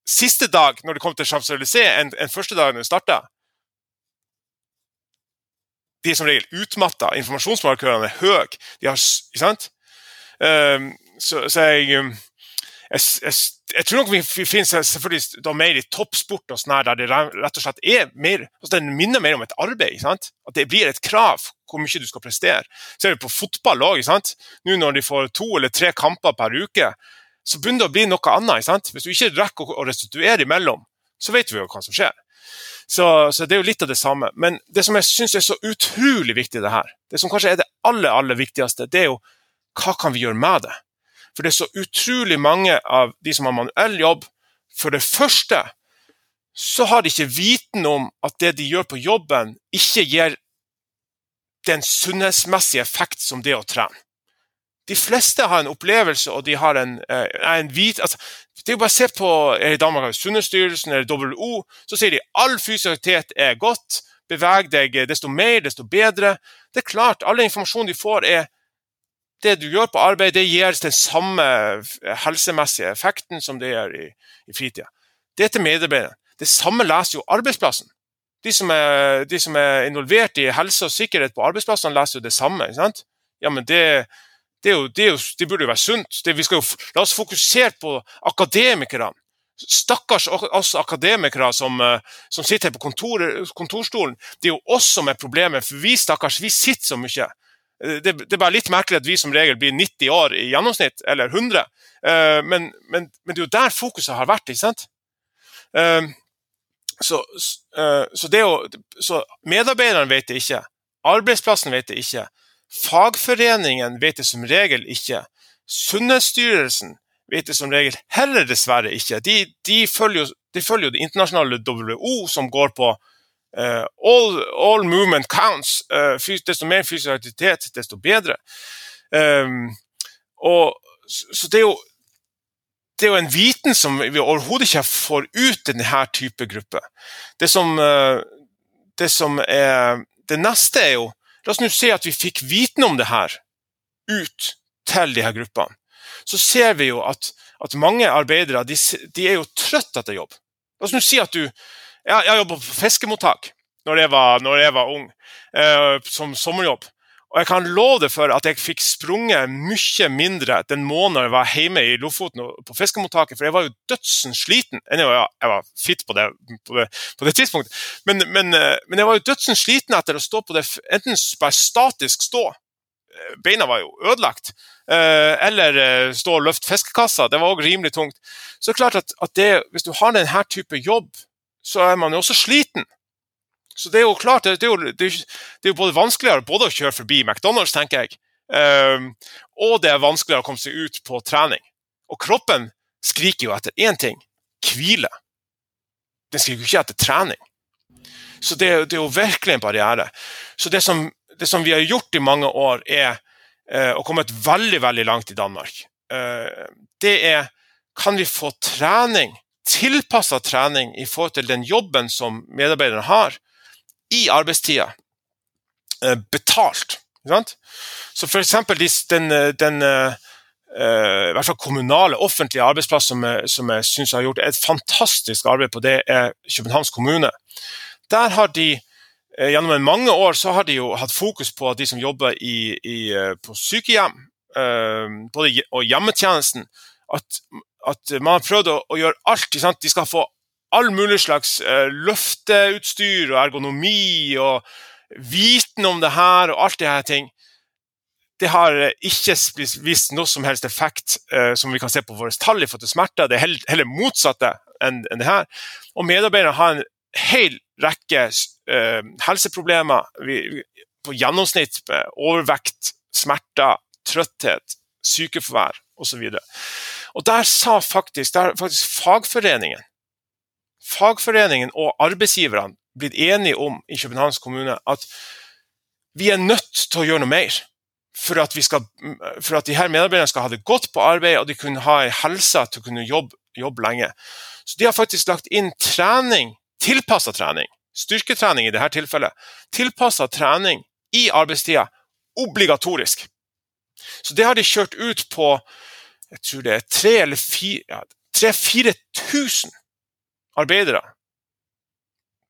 siste dag når det kommer til Champs-Élysées enn, enn første dag når de starta? De er som regel utmatta. Informasjonsmarkørene er høye. De har, ikke sant? Um, så, så jeg, um, jeg, jeg, jeg, tror nok vi, finnes selvfølgelig mer i toppsport og sånn der det rett og slett er mer altså Det minner mer om et arbeid. sant? At det blir et krav hvor mye du skal prestere. Ser vi på fotball òg. Nå når de får to eller tre kamper per uke, så begynner det å bli noe annet. sant? Hvis du ikke rekker å restituere imellom, så vet vi jo hva som skjer. Så, så, det er jo litt av det samme. Men det som jeg syns er så utrolig viktig, det her, det som kanskje er det aller, aller viktigste, det er jo hva kan vi gjøre med det? For det er så utrolig mange av de som har manuell jobb. For det første så har de ikke viten om at det de gjør på jobben, ikke gir den sunnhetsmessige effekt som det å trene. De fleste har en opplevelse, og de har en, eh, en vit, altså, Det er jo se på i Danmark Sunnhetsstyrelsen eller WHO, så sier de all fysisk aktivitet er godt. Beveg deg desto mer, desto bedre. Det er klart, All informasjonen de får, er det du gjør på arbeid, det gir den samme helsemessige effekten som det gjør i, i fritida. Det er til medarbeiderne. Det samme leser jo arbeidsplassen. De som, er, de som er involvert i helse og sikkerhet på arbeidsplassene, leser jo det samme. ikke sant? Ja, men det, det, jo, det, jo, det burde jo være sunt. skal jo, la oss fokusere på akademikerne. Stakkars oss akademikere som, eh, som sitter på kontor, kontorstolen. Det er jo oss som er problemet, for vi stakkars, vi sitter så mye. Eh, det, det, er bare litt merkelig at vi som regel blir 90 år i gjennomsnitt, eller 100. Eh, men, men, men det er jo der fokuset har vært. ikke sant? Så, så, det så medarbeideren vet det ikke. Arbeidsplassen vet det ikke. Fagforeningen vet det som regel ikke. Sunnhetsstyrelsen vet det som regel heller dessverre ikke. De, de, følger, jo, de følger, det internasjonale WHO, som går på uh, all, all, movement counts. Uh, desto mer fysisk aktivitet, desto bedre. Um, og, så det er, jo, det er jo en viten som vi overhodet ikke får ut i denne type gruppe. Det som, uh, det som er Det neste er jo La oss nå se at vi fikk viten om det her ut til de her gruppene så ser vi jo at, at mange arbeidere de, de, er jo trøtt etter jobb. La oss nå si at du Jeg, jeg jobba på fiskemottak når jeg var, når jeg var ung, eh, som sommerjobb. Og jeg kan love deg for at jeg fikk sprunget mye mindre den måneden jeg var hjemme i Lofoten på fiskemottaket, for jeg var jo dødsens sliten. Jeg var, fit på det, på det, på det tidspunktet, men, men, eh, men, jeg var jo dødsens sliten etter å stå på det enten bare statisk stå, eh, beina var jo ødelagt, Eh, eller stå og løfte fiskekassa. Det var òg rimelig tungt. Så det er klart at, at det, hvis du har denne type jobb, så er man jo også sliten. Så det er jo klart, det er jo, det er jo både vanskeligere både å kjøre forbi McDonald's, tenker jeg, um, og det er vanskeligere å komme seg ut på trening. Og kroppen skriker jo etter én ting hvile. Den skriker jo ikke etter trening. Så det, det, er jo virkelig en barriere. Så det som, det som vi har gjort i mange år, er Eh, og kommet veldig, veldig langt i Danmark, eh, det er kan vi få trening, tilpassa trening i forhold til den jobben som medarbeiderne har, i arbeidstida, eh, betalt. Så f.eks. den, den i hvert fall kommunale, offentlige arbeidsplass som som jeg synes har gjort et fantastisk arbeid på, det er Københavns kommune. Der har de Eh, gjennom mange år så har de jo hatt fokus på at de som jobber i, i, eh, på sykehjem, eh, både og hjemmetjenesten, at, at man har prøvd å, å gjøre alt. De skal få all mulig slags løfteutstyr og ergonomi og viten om det her og alt det her ting. Det har ikke vist noe som helst effekt, eh, som vi kan se på våre tall i forhold til smerter. Det er heller, motsatte enn, det her. Og medarbeiderne har en hel rekke eh, helseproblemer på gjennomsnitt med overvekt, smerter, trøtthet, sykefravær osv. Og, og der sa faktisk, der faktisk fagforeningen fagforeningen og arbeidsgiverne blitt enige om i Københavns kommune at vi er nødt til å gjøre noe mer for at, vi skal, for at de her medarbeiderne skal ha det godt på arbeid og de kunne ha en helse til å kunne jobbe, jobbe lenge. Så de har faktisk lagt inn trening, tilpassa trening, styrketrening i dette tilfellet, tilpassa trening i arbeidstida obligatorisk. Så det har de kjørt ut på jeg tror det er 3000-4000 ja, arbeidere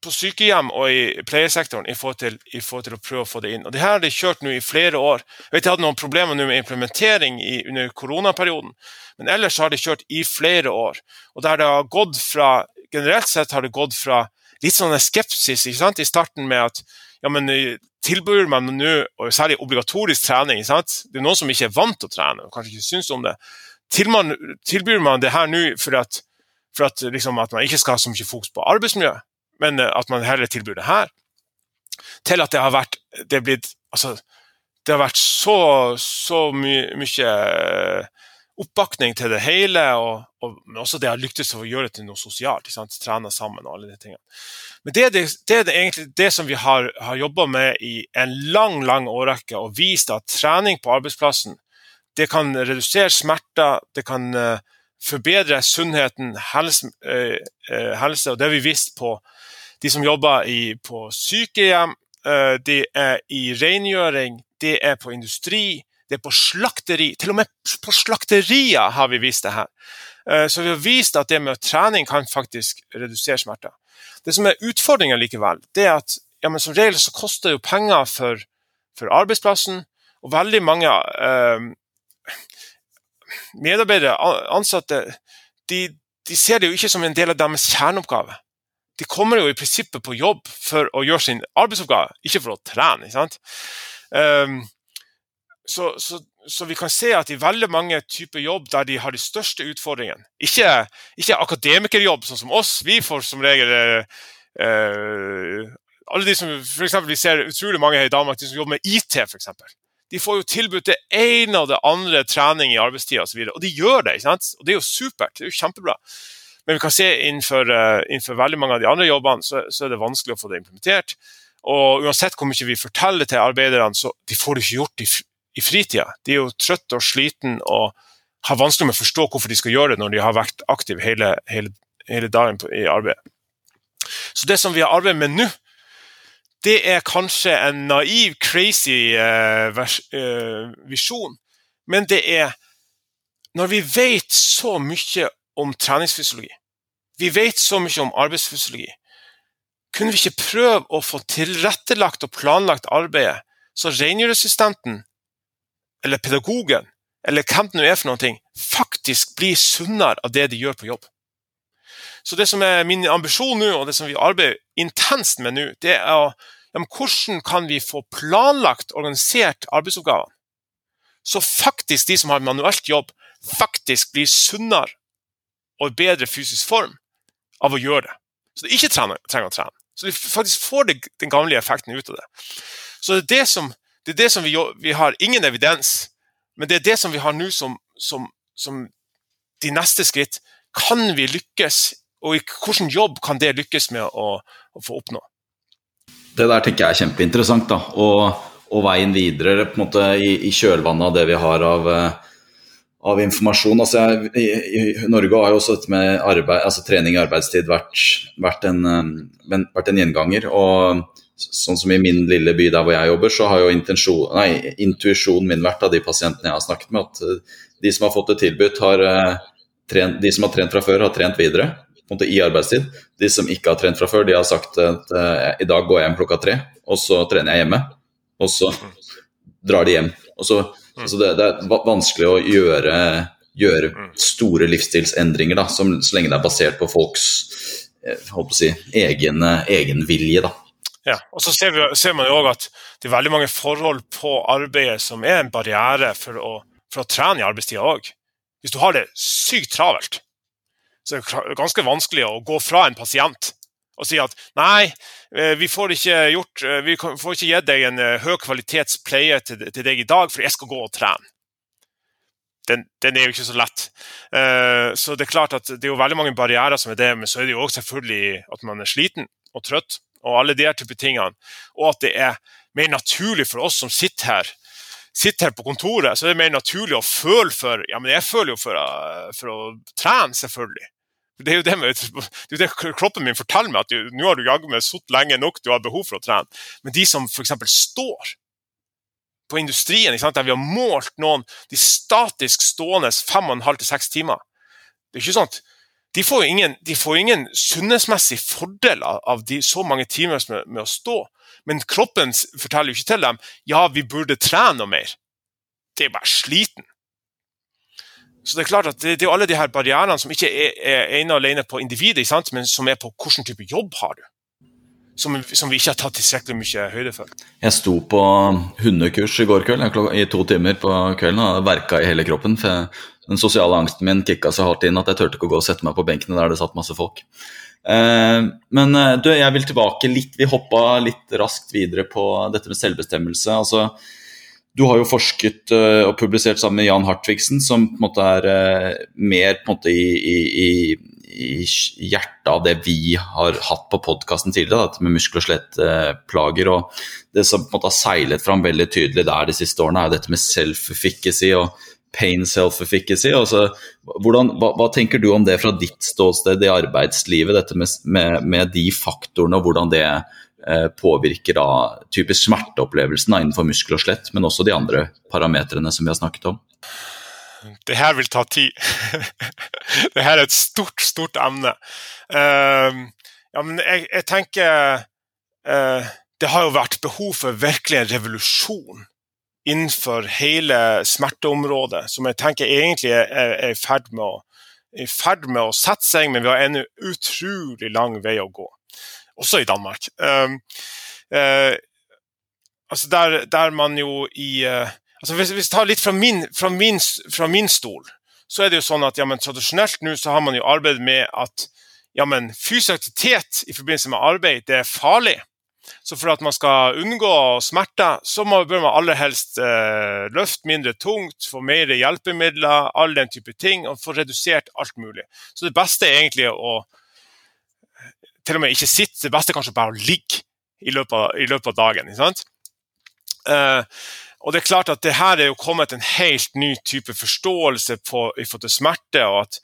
på sykehjem og i pleiesektoren i forhold, til, i forhold, til, å prøve å få det inn. Og det her har de kjørt nå i flere år. Jeg vet de hadde noen problemer nå med implementering i, under koronaperioden, men ellers har de kjørt i flere år. Og der det har gått fra, Generelt sett har det gått fra litt sånn skepsis i starten med at ja, men eh, tilbyr man nå, og særlig obligatorisk trening Det er noen som ikke er vant til å trene og kanskje ikke syns om det. Tilbyr man det her nå for at, for at, liksom, at, man ikke skal ha så mye fokus på arbeidsmiljø, men eh, at man heller tilbyr det her, til at det har vært det blitt, altså, det har vært så, så mye, mye oppbakning til det hele, og, og også det har lyktes å gjøre det til noe sosialt. Trene sammen og alle de tingene. Men det det, det, er det egentlig det som vi har, har jobba med i en lang lang årrekke, og vist at trening på arbeidsplassen det kan redusere smerter, det kan uh, forbedre sunnheten, helse, uh, helse, og det har vi visst på de som jobber i, på sykehjem, uh, det er i rengjøring, det er på industri, det er på slakteri. Til og med på slakterier har vi vist det her. Eh, så vi har vist at det med trening kan faktisk redusere smerter. Det som er utfordringen likevel, det er at ja, som regel så koster det jo penger for, for arbeidsplassen, og veldig mange eh, medarbeidere, ansatte, de, de, ser det jo ikke som en del av deres kjerneoppgave. De kommer jo i prinsippet på jobb for å gjøre sin arbeidsoppgave, ikke for å trene. ikke sant? Um, så, så, så, vi kan se at i veldig mange typer jobb der de har de største utfordringene Ikke, ikke akademikerjobb, sånn som oss. Vi får som regel eh alle de som, for eksempel, Vi ser utrolig mange her i Danmark de som jobber med IT. Eksempel. De får jo tilbudt det ene og det andre trening i arbeidstida osv. Og, de gjør det. ikke sant? Og det er jo supert. Det er jo kjempebra. Men vi kan se innenfor, uh, innenfor veldig mange av de andre jobbene så, så, er det vanskelig å få det implementert. Og uansett hvor mye vi forteller til arbeiderne, så de får det ikke gjort i, i fritida. De er jo trøtte og sliten og har vanskelig med å forstå hvorfor de skal gjøre det når de har vært aktive hele, hele, hele dagen i arbeidet. Så det som vi har arbeidet med nå, det er kanskje en naiv, crazy uh, vers, uh, visjon, men det er når vi vet så mye om treningsfysiologi, vi vet så mye om arbeidsfysiologi, kunne vi ikke prøve å få tilrettelagt og planlagt arbeidet så rengjøreassistenten eller pedagogen eller hvem det nå er for noe, faktisk blir sunnere av det de gjør på jobb. Så det som er min ambisjon nå, og det som vi arbeider intenst med nå, det er å, ja, hvordan kan vi få planlagt, organisert arbeidsoppgavene, så faktisk de som har manuelt jobb, faktisk blir sunnere og i bedre fysisk form av å gjøre det. Så de ikke trenger, trenger å trene. Så de faktisk får det, den gamle effekten ut av det. Så det er det som det er det som vi, vi har ingen evidens, men det er det som vi har nå som, som, som de neste skritt. Kan vi lykkes, og i hvilken jobb kan det lykkes med å, å få oppnå? Det der tenker jeg er kjempeinteressant. da, og, og veien videre på en måte i, i kjølvannet av det vi har av, av informasjon. Altså, jeg, i, i, Norge har jo også dette med arbeid, altså trening i arbeidstid vært, vært, en, vært en gjenganger. og sånn som i min lille by der hvor jeg jobber, så har jo intuisjonen min vært av de pasientene jeg har snakket med, at eh, de som har fått det tilbudt, har eh, trent, de som har trent fra før, har trent videre måte i arbeidstid. De som ikke har trent fra før, de har sagt at uh, i dag går jeg hjem klokka tre, og så trener jeg hjemme. Og så drar de hjem. Og så, så det, det, er vanskelig å gjøre, gjøre store livsstilsendringer da, som, så lenge det er basert på folks holdt på å si, egen, egen vilje. da. Ja, og så ser, vi, ser man jo òg at det er veldig mange forhold på arbeidet som er en barriere for å, for å trene i arbeidstida òg. Hvis du har det sykt travelt, så er det ganske vanskelig å gå fra en pasient og si at nei, eh, vi får ikke, gjort, eh, vi får ikke gitt deg en eh, høy kvalitets pleie til, til, deg i dag, for jeg skal gå og trene. Den, den, er jo ikke så lett. Så det er klart at det er jo veldig mange barrierer som er det, men så er det jo også selvfølgelig at man er sliten og trøtt og alle de her type tingene. Og at det er mer naturlig for oss som sitter her, sitter her på kontoret, så er det mer naturlig å føle for Ja, men jeg føler jo for, for å trene, selvfølgelig. Det er jo det, med, det, det kroppen min forteller meg, at nå har du jaggu meg sittet lenge nok, du har behov for å trene. Men de som f.eks. står på industrien, der vi har målt noen de statisk stående fem og en halv til seks timer Det er ikke sånn de får jo ingen, ingen sunnhetsmessig fordel av, av de, så mange timer med, med, å stå. Men kroppen forteller jo ikke til dem ja, vi burde trene noe mer. Det er bare sliten. Så Det er klart at det, er alle de her barrierene som ikke er, ene og alene på individet, men som er på hvilken type jobb har du. Som, som, vi ikke har tatt tilstrekkelig mye høyde for. Jeg sto på hundekurs i går kveld i to timer på kvelden og verka i hele kroppen. for den sosiale angsten min kicka så hardt inn at jeg turte ikke å gå og sette meg på benkene der det satt masse folk. Eh, men eh, du, jeg vil tilbake litt Vi hoppa litt raskt videre på dette med selvbestemmelse. altså du har jo forsket uh, og publisert sammen med Jan Hartvigsen, som på en måte er uh, mer på en måte i, i, i, hjertet av det vi har hatt på podkasten tidligere, dette med muskel- og skjelettplager. og Det som på en måte har seilet fram veldig tydelig der de siste årene, er dette med self-efficacy og pain self-efficacy. Altså, hva, hva, tenker du om det fra ditt ståsted i arbeidslivet, dette med, med, med de faktorene og hvordan det Eh, påvirker da typisk smerteopplevelsen da, innenfor muskel og skjelett, men også de andre parametrene som vi har snakket om? Det her vil ta tid. det her er et stort, stort emne. Uh, ja, men jeg, jeg tenker uh, Det har jo vært behov for virkelig en revolusjon innenfor hele smerteområdet, som jeg tenker egentlig er, i ferd med, med å sette seg, men vi har ennå utrolig lang vei å gå også i Danmark. Um, uh, altså der, der, man jo i uh, altså hvis, vi tar litt fra min, fra, min, fra min, stol, så er det jo sånn at ja, men, tradisjonelt nå så har man jo arbeidet med at ja, men, fysisk aktivitet i forbindelse med arbeid det er farlig. Så for at man skal unngå smerter, så må, bør man aller helst eh, løfte mindre tungt, få mer hjelpemidler, all den type ting, og få redusert alt mulig. Så det beste er egentlig å til og med ikke sitte. Det beste er kanskje bare å ligge i løpet av, i løpet av dagen. ikke sant? Uh, og det er klart at det her er jo kommet en helt ny type forståelse på, i forhold til smerte. og at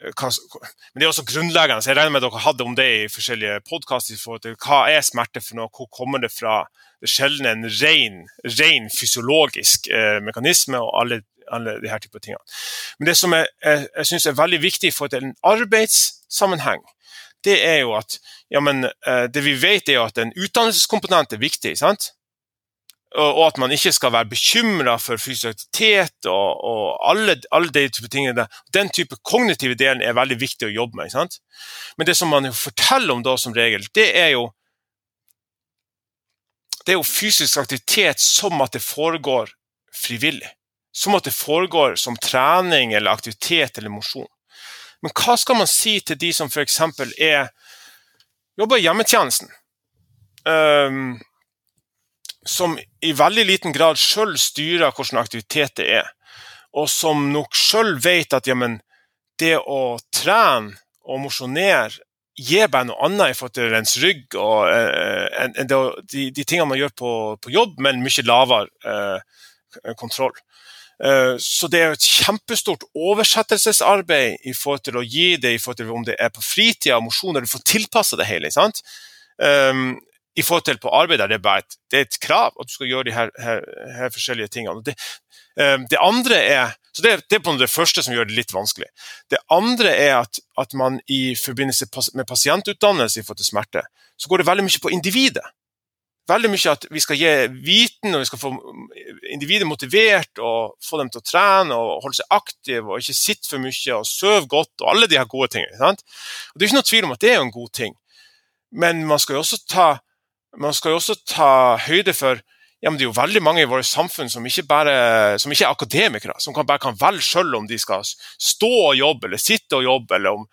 eh, men det er også grunnleggende. så Jeg regner med dere hadde om det i forskjellige podkaster. Hva er smerte for noe, hvor kommer det fra? Det er sjelden en ren, ren fysiologisk eh, mekanisme og alle, alle de her typer tingene. Men det som jeg, jeg, jeg synes er veldig viktig for en arbeidssammenheng, det er jo at ja, men, uh, det vi vet, er jo at en utdannelseskomponent er viktig. sant? Og at man ikke skal være bekymra for fysisk aktivitet og, og, alle, alle de type tingene. Den type kognitive delen er veldig viktig å jobbe med. sant? Men det som man forteller om da som regel, det er jo det er jo fysisk aktivitet som at det foregår frivillig. Som at det foregår som trening eller aktivitet eller mosjon. Men hva skal man si til de som f.eks. jobber i hjemmetjenesten? Um, som i veldig liten grad sjøl styrer hvilken aktivitet det er. Og som nok sjøl vet at jamen, det å trene og mosjonere gir bare noe annet i forhold til rens rygg og en, de, de, tingene man gjør på, på jobb, men mye lavere uh, kontroll. Eh, så det er et kjempestort oversettelsesarbeid i forhold til å gi det i forhold til om det er på fritida og mosjon, du får tilpassa det hele. sant? Um, I forhold til på arbeid der det er bare et, det er et krav at du skal gjøre de her, her, her forskjellige tingene. Det, um, det, andre er så det, det, er på det første som gjør det litt vanskelig. Det andre er at, at man i forbindelse med pasientutdannelse i forhold til smerte, så går det veldig mye på individet veldig mye at vi skal gi viten og vi skal få individet motivert og få dem til å trene og holde seg aktive og ikke sitte for mye og sove godt og alle de her gode tingene. Sant? Og Det er ikke noe tvil om at det er en god ting, men man skal jo også ta, jo også ta høyde for ja, men Det er jo veldig mange i vårt samfunn som ikke, bare, som ikke er akademikere, som kan, bare kan velge selv om de skal stå og jobbe eller sitte og jobbe, eller om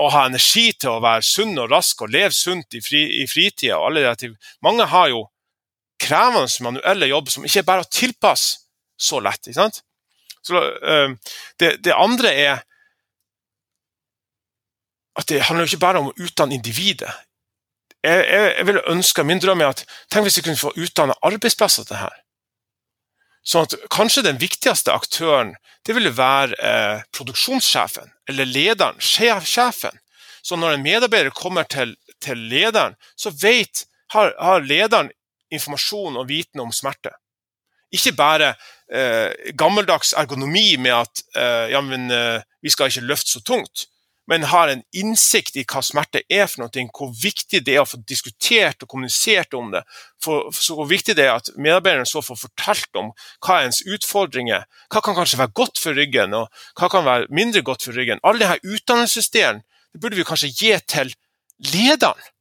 å ha energi til å være sunn og rask og leve sunt i, fri, i fritida. Mange har jo krevende manuelle jobb som ikke er bare å tilpasse så lett. ikke sant? Så, uh, det, det, andre er at det handler jo ikke bare om å utdanne individet. Jeg, jeg, jeg vil ønske, Min drøm er at tenk hvis vi kunne få utdanne arbeidsplasser til det her. Sånn at kanskje den viktigste aktøren det ville være eh, produksjonssjefen eller lederen, sjefen. Så når en medarbeider kommer til, til lederen, så vet, har, har, lederen informasjon og viten om smerte. Ikke bare eh, gammeldags ergonomi med at eh, ja, men, eh, vi skal ikke løfte så tungt, men har en innsikt i hva smerte er for noe, hvor viktig det er å få diskutert og kommunisert om det. For, så hvor viktig det er at medarbeiderne så får fortalt om hva er ens utfordringer, hva kan kanskje være godt for ryggen, og hva kan være mindre godt for ryggen. Alle disse utdannelsesdelen det burde vi kanskje gi til lederen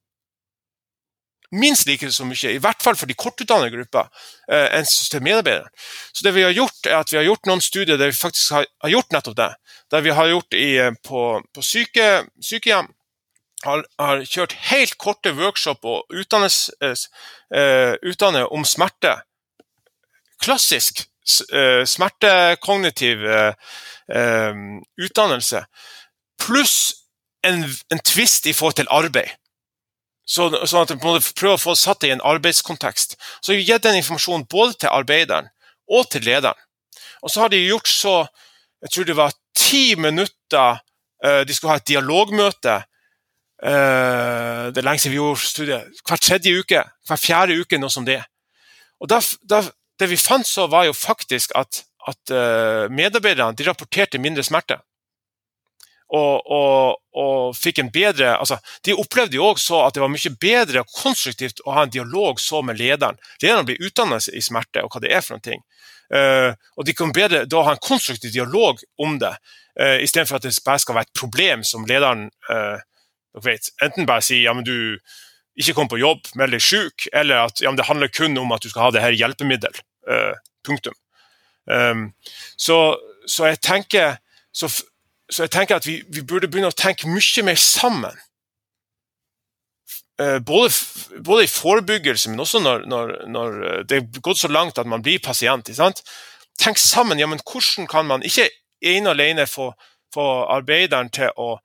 minst like så mye, i hvert fall for de kortutdannede grupper, eh, enn til medarbeiderne. Så det vi har gjort, er at vi har gjort noen studier der vi faktisk har, har gjort nettopp det. Der vi har gjort i, eh, på, på syke, sykehjem har, har, kjørt helt korte workshop og utdannes, eh, utdanne om smerte klassisk eh, smertekognitiv eh, utdannelse, pluss en, en tvist i forhold til arbeid. Så, sånn at man prøver å få satt det i en arbeidskontekst. Så har vi gitt den informasjonen både til arbeideren og til lederen. Og så har de gjort så Jeg tror det var ti minutter eh, De skulle ha et dialogmøte. Eh, det er lenge siden vi gjorde studiet. Hver tredje uke, hver fjerde uke, noe som det. Og da, da, Det vi fant, så var jo faktisk at, at uh, medarbeiderne rapporterte mindre smerte og, og, og, fikk en bedre altså, De opplevde jo også at det var mye bedre og konstruktivt å ha en dialog så med lederen. Lederen blir utdannet i smerte og hva det er for noen ting. Uh, og de kan bedre da ha en konstruktiv dialog om det, uh, istedenfor at det bare skal være et problem som lederen uh, vet, enten bare sier ja, men du ikke kom på jobb, meld deg syk, eller at ja, det handler kun om at du skal ha det her hjelpemiddel. Uh, punktum. Um, så, så, jeg tenker så så jeg tenker at vi, vi, burde begynne å tenke mye mer sammen. Eh, både, både i forebyggelse, men også når, når, når, eh, det er gått så langt at man blir pasient. Tenk sammen. ja, men Hvordan kan man ikke ene og alene få, få arbeideren til å,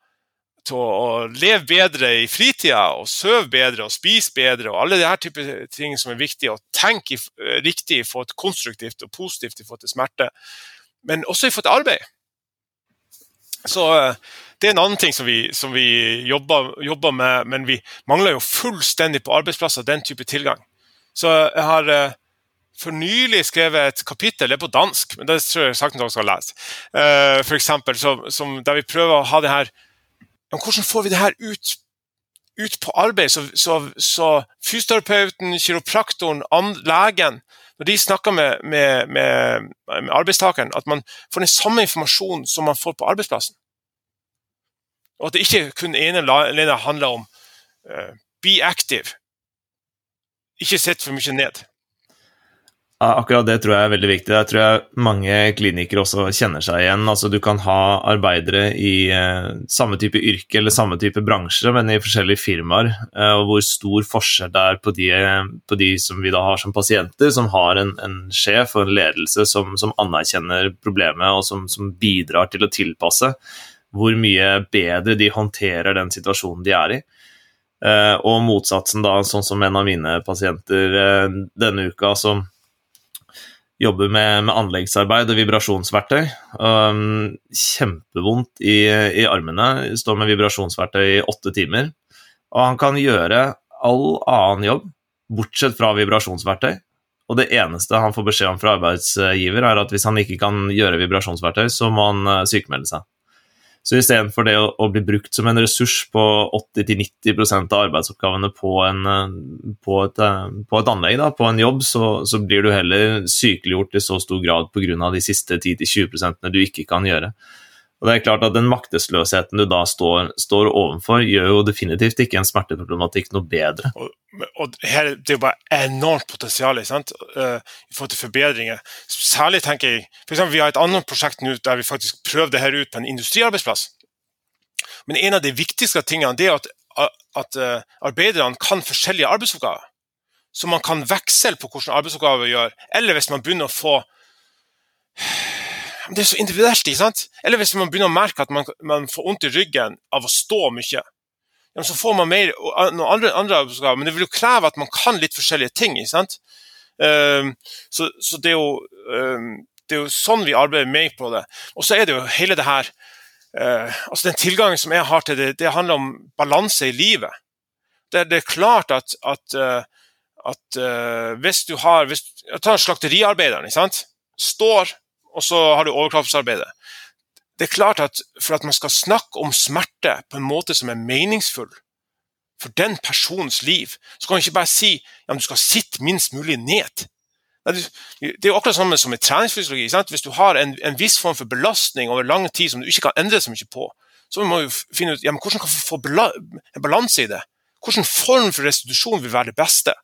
til å, leve bedre i fritida, og sove bedre og spise bedre, og alle disse typer ting som er viktige, og tenke eh, riktig i forhold konstruktivt og positivt i forhold til smerte, men også i forhold til arbeid. Så eh, det er en annen ting som vi, som vi jobber, jobber, med, men vi mangler jo fullstendig på arbeidsplasser den type tilgang. Så jeg har eh, for nylig skrevet et kapittel, det er på dansk, men det tror jeg sakten dere skal lese, uh, for eksempel, så, som, der vi prøver å ha det her Hvordan får vi det her ut, ut på arbeid, så, så, så fysioterapeuten, kiropraktoren, legen når de snakker med, med, med, med, arbeidstakeren, at man får den samme informasjonen som man får på arbeidsplassen. Og at det ikke kun ene alene handler om uh, be active. Ikke sett for mye ned. Akkurat det tror jeg er veldig viktig. Jeg tror jeg mange klinikere også kjenner seg igjen. Altså, du kan ha arbeidere i eh, samme type yrke eller samme type bransje, men i forskjellige firmaer. Eh, og hvor stor forskjell det er på de, på de, som vi da har som pasienter, som har en, en sjef og en ledelse som, som anerkjenner problemet og som, som, bidrar til å tilpasse. Hvor mye bedre de håndterer den situasjonen de er i. Eh, og motsatsen, da, sånn som en av mine pasienter eh, denne uka, som jobber med, med, anleggsarbeid og vibrasjonsverktøy. Um, kjempevondt i, i, armene. Står med vibrasjonsverktøy i åtte timer. Og han kan gjøre all annen jobb bortsett fra vibrasjonsverktøy. Og det eneste han får beskjed om fra arbeidsgiver, er at hvis han ikke kan gjøre vibrasjonsverktøy, så må han uh, sykemelde seg. Så istedenfor det å, å, bli brukt som en ressurs på 80-90% av arbeidsoppgavene på, en, eh, på, et, eh, på et, anlegg, da, på en jobb, så, så, blir du heller sykeliggjort i så stor grad pga. de siste 10-20% du ikke kan gjøre. Og det er klart at Den maktesløsheten du da står, står overfor, gjør jo definitivt ikke en smerteproblematikk noe bedre. Og, og her, Det er jo bare enormt potensial sant? Uh, i forhold til forbedringer. Særlig tenker jeg, for eksempel, Vi har et annet prosjekt nå der vi faktisk prøver det her ut på en industriarbeidsplass. Men en av de viktigste tingene det er at, at uh, arbeiderne kan forskjellige arbeidsoppgaver. Så man kan veksle på hvilke arbeidsoppgaver gjør. Eller hvis man begynner å få det er så individuelt. ikke sant? Eller hvis man begynner å merke at man, man får vondt i ryggen av å stå mye. Så får man mer, noen andre, andre oppgaver, men det vil jo kreve at man kan litt forskjellige ting. ikke sant? Um, så, så det, er jo, um, det, er jo, sånn vi arbeider med på det. Og så er det jo hele det her uh, altså Den tilgangen som jeg har til det, det handler om balanse i livet. Det, det er klart at, at, uh, at uh, hvis du har hvis, Ta slakteriarbeideren. ikke sant? Står og så har du overkroppsarbeidet. Det er klart at For at man skal snakke om smerte på en måte som er meningsfull for den personens liv, så kan man ikke bare si ja, du skal sitte minst mulig ned. Det er jo akkurat samme som i treningsfysiologi. Sant? Hvis du har en, en, viss form for belastning over lang tid som du ikke kan endre så mye på, så må du finne ut ja, men hvordan kan man få en balanse i det. Hvilken form for restitusjon vil være det beste?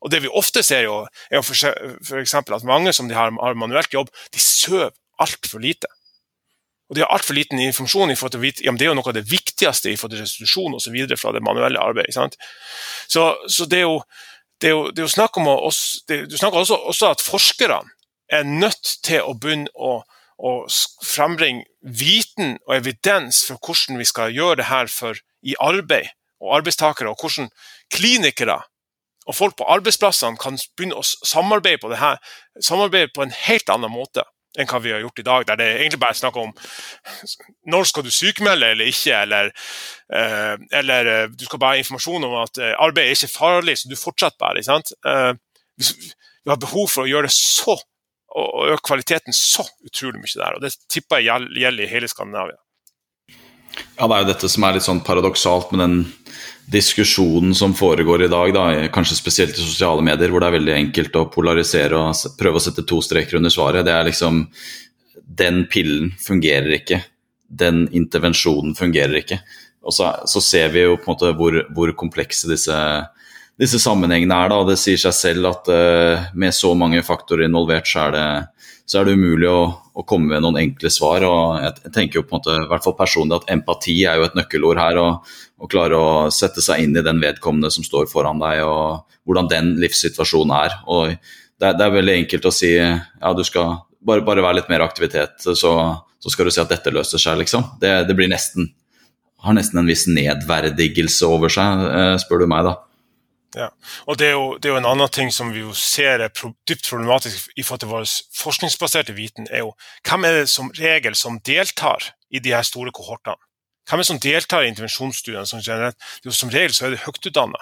Og det vi ofte ser, jo, er jo eksempel at mange som har, har manuelt jobb, de sover altfor lite. Og de har altfor liten informasjon i forhold til å vite ja, men det er jo noe av det viktigste i forhold til restitusjon osv. fra det manuelle arbeidet. Så, så, det er jo det er jo, det er jo snakk om å, det, Du snakker også, også at forskerne er nødt til å begynne å, å frembringe viten og evidens for hvordan vi skal gjøre det her for, i arbeid og arbeidstakere, og hvordan klinikere og folk på arbeidsplassene kan begynne å samarbeide på det her, samarbeide på en helt annen måte enn hva vi har gjort i dag, der det egentlig bare er snakk om når skal du sykemelde eller ikke, eller, uh, eller uh, du skal bare ha informasjon om at uh, arbeid er ikke farlig, så du fortsetter bare. ikke sant? vi har behov for å gjøre det så og øke kvaliteten så utrolig mye der, og det tipper jeg gjelder i hele Skandinavia. Ja, det er jo dette som er litt sånn paradoksalt med den diskusjonen som foregår i dag, da, kanskje spesielt i sosiale medier, hvor det er veldig enkelt å polarisere og prøve å sette to streker under svaret. Det er liksom Den pillen fungerer ikke. Den intervensjonen fungerer ikke. Og så, så ser vi jo på en måte hvor, hvor komplekse disse, disse, sammenhengene er. da, og Det sier seg selv at uh, med så mange faktorer involvert, så er det, så er det umulig å, å, komme med noen enkle svar. og Jeg, tenker jo på en måte, i hvert fall personlig at empati er jo et nøkkelord her. og og klare å sette seg inn i den vedkommende som står foran deg, og hvordan den livssituasjonen er. Og det er, det er veldig enkelt å si ja, du skal bare, bare være litt mer aktivitet, så, så, skal du si at dette løser seg, liksom. Det, det blir nesten har nesten en viss nedverdigelse over seg, eh, spør du meg, da. Ja, og det er, jo, det er, jo, en annen ting som vi jo ser er dypt problematisk i forhold til vår forskningsbaserte viten, er jo hvem er det som regel som deltar i de her store kohortene? Hvem er det som deltar i intervensjonsstudiene? Som, som regel så er det høytutdanna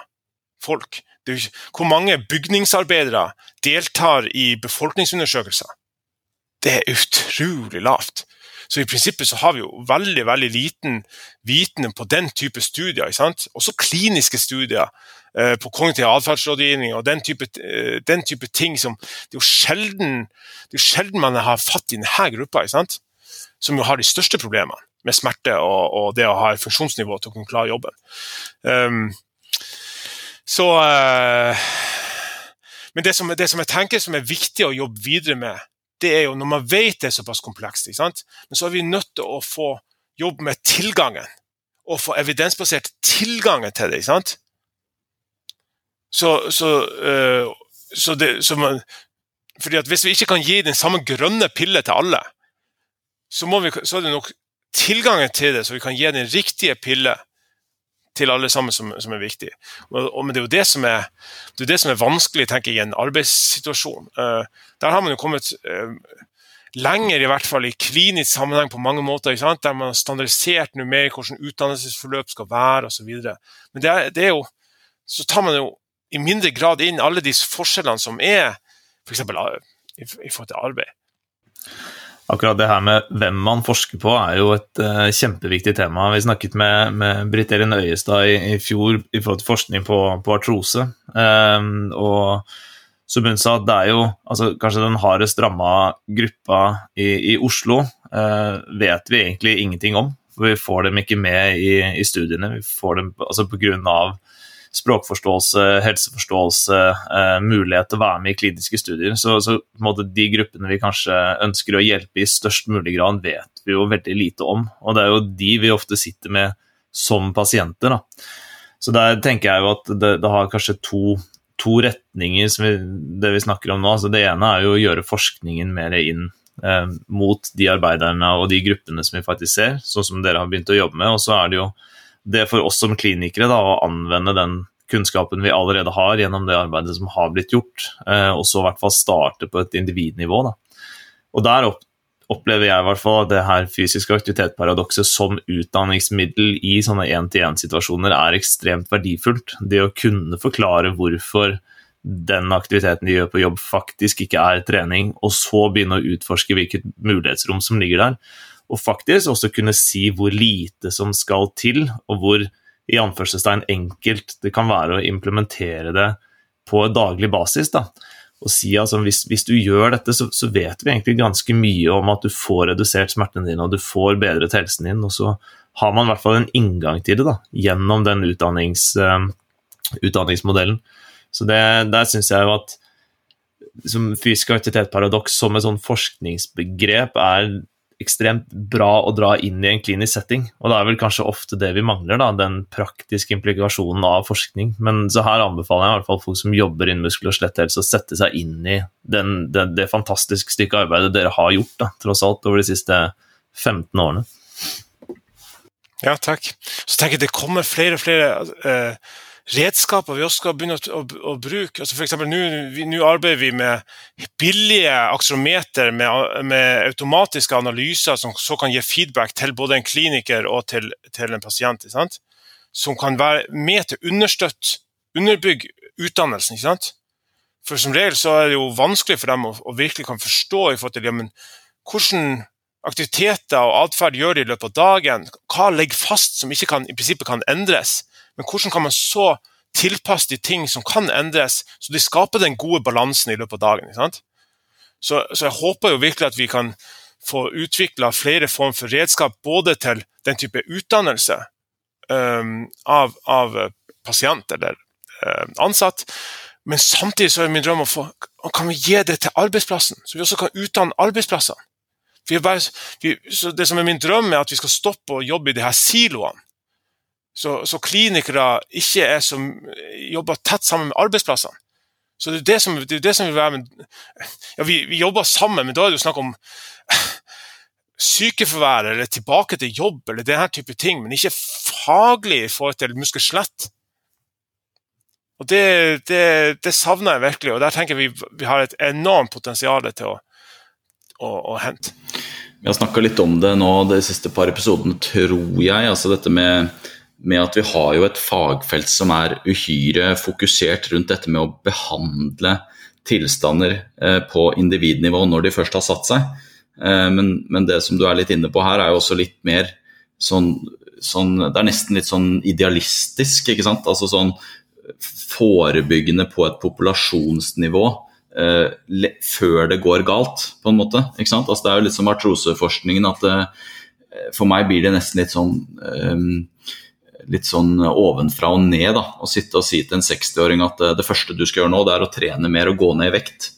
folk. Det ikke, hvor mange bygningsarbeidere deltar i befolkningsundersøkelser? Det er utrolig lavt. Så i prinsippet så har vi jo veldig veldig liten viten på den type studier. Også kliniske studier på kognitiv atferdsrådgivning og den type, eh, den type, ting som Det er jo sjelden, er sjelden man har fatt i denne gruppa, som jo har de største problemene med smerte og, og, det å ha et funksjonsnivå til å kunne klare jobben. Um, så uh, Men det som, det som, jeg tenker som er viktig å jobbe videre med, det er jo når man vet det er såpass komplekst, men så er vi nødt til å få jobbe med tilgangen. Og få evidensbasert tilgangen til det. ikke sant? Så, så, uh, så, det, så man, fordi at Hvis vi ikke kan gi den samme grønne pille til alle, så, vi, så er det nok tilgangen til det, så vi kan gi den riktige pille til alle sammen som, som er viktig. Og, og, men det er jo det som er, det er, det som er vanskelig tenker jeg, i en arbeidssituasjon. Uh, der har man jo kommet uh, lenger, i hvert fall i klinisk sammenheng på mange måter. Der man har standardisert mer hvordan utdannelsesforløp skal være osv. Men det er, det er, jo, så tar man jo i mindre grad inn alle de forskjellene som er f.eks. For i, i forhold til arbeid. Akkurat det her med hvem man forsker på, er jo et uh, kjempeviktig tema. Vi snakket med, med Britt Elin Øyestad i, i, fjor i forhold til forskning på, på artrose. Um, og som hun sa, det er jo altså, kanskje den hardest ramma gruppa i, i Oslo. Uh, vet vi egentlig ingenting om. For vi får dem ikke med i, i studiene. Vi får dem altså på grunn av språkforståelse, helseforståelse, eh, mulighet til å være med i kliniske studier. Så, så de gruppene vi kanskje ønsker å hjelpe i størst mulig grad, vet vi jo veldig lite om. Og det er jo de vi ofte sitter med som pasienter. Da. Så der tenker jeg jo at det, det har kanskje to, to retninger, vi, det vi snakker om nå. Altså det ene er jo å gjøre forskningen mer inn eh, mot de arbeiderne og de gruppene som vi faktisk ser, sånn som dere har begynt å jobbe med. Og så er det jo det for oss som klinikere da, å anvende den kunnskapen vi allerede har gjennom det arbeidet som har blitt gjort, eh, og så i hvert fall starte på et individnivå. Da. Og der opplever jeg i hvert fall at det her fysisk aktivitet-paradokset som utdanningsmiddel i sånne én-til-én-situasjoner er ekstremt verdifullt. Det å kunne forklare hvorfor den aktiviteten de gjør på jobb, faktisk ikke er trening, og så begynne å utforske hvilket mulighetsrom som ligger der og faktisk også kunne si hvor lite som skal til, og hvor i anførselstegn enkelt det kan være å implementere det på daglig basis. da. Og si altså, hvis, hvis du gjør dette, så, så, vet vi egentlig ganske mye om at du får redusert smertene dine, og du får bedret helsen din, og så har man i hvert fall en inngang til det da, gjennom den utdannings, uh, utdanningsmodellen. Så det, der syns jeg jo at som fysisk aktivitet-paradoks som et sånn forskningsbegrep er ekstremt bra å dra inn i en klinisk setting. Og det er vel kanskje ofte det vi mangler, da, den praktiske implikasjonen av forskning. Men så her anbefaler jeg i hvert fall folk som jobber innen muskel- og skjeletthelse, å sette seg inn i den, det, det fantastiske stykket arbeidet dere har gjort, da, tross alt, over de siste 15 årene. Ja, takk. Så tenker jeg det kommer flere og flere uh, redskaper vi også skal begynne å, å, å bruke. Altså for eksempel, Nå arbeider vi med billige aksjometer med, med, automatiske analyser som så kan gi feedback til både en kliniker og til, til en pasient. Som kan være med til å understøtte, underbygge utdannelsen. ikke sant? For Som regel så er det jo vanskelig for dem å, å virkelig kan forstå i forhold til ja, men, hvordan aktiviteter og atferd gjør de i løpet av dagen. Hva ligger fast som ikke kan, i prinsippet kan endres? Men hvordan kan man så tilpasse de ting som kan endres, så de skaper den gode balansen i løpet av dagen? Så, så, jeg håper jo virkelig at vi kan få utvikla flere former for redskap, både til den type utdannelse um, av, av, pasient eller um, ansatt, men samtidig så er min drøm å få kan vi gi det til arbeidsplassen, så vi også kan utdanne arbeidsplassene. Bare, vi, det som er min drøm, er at vi skal stoppe å jobbe i de her siloene. Så, så klinikere ikke er som jobber tett sammen med arbeidsplassene. Så det er det som, det er det som vil være med, ja, vi, vi, jobber sammen, men da er det jo snakk om sykefravær eller tilbake til jobb eller denne type ting, men ikke faglig i forhold til muskel-skjelett. Og det, det, det, savner jeg virkelig, og der tenker jeg vi, vi har et enormt potensial til å, å, å hente. Vi har snakka litt om det nå de siste par episodene, tror jeg. altså dette med med at vi har jo et fagfelt som er uhyre fokusert rundt dette med å behandle tilstander eh, på individnivå når de først har satt seg. Eh, men, men, det som du er litt inne på her, er jo også litt mer sånn, sånn Det er nesten litt sånn idealistisk, ikke sant. Altså sånn forebyggende på et populasjonsnivå. Uh, før det går galt, på en måte. Ikke sant? Altså, det er jo litt som artroseforskningen at uh, for meg blir det nesten litt sånn um, litt sånn ovenfra og ned. da, Å sitte og si til en 60-åring at eh, det første du skal gjøre nå, det er å trene mer og gå ned i vekt.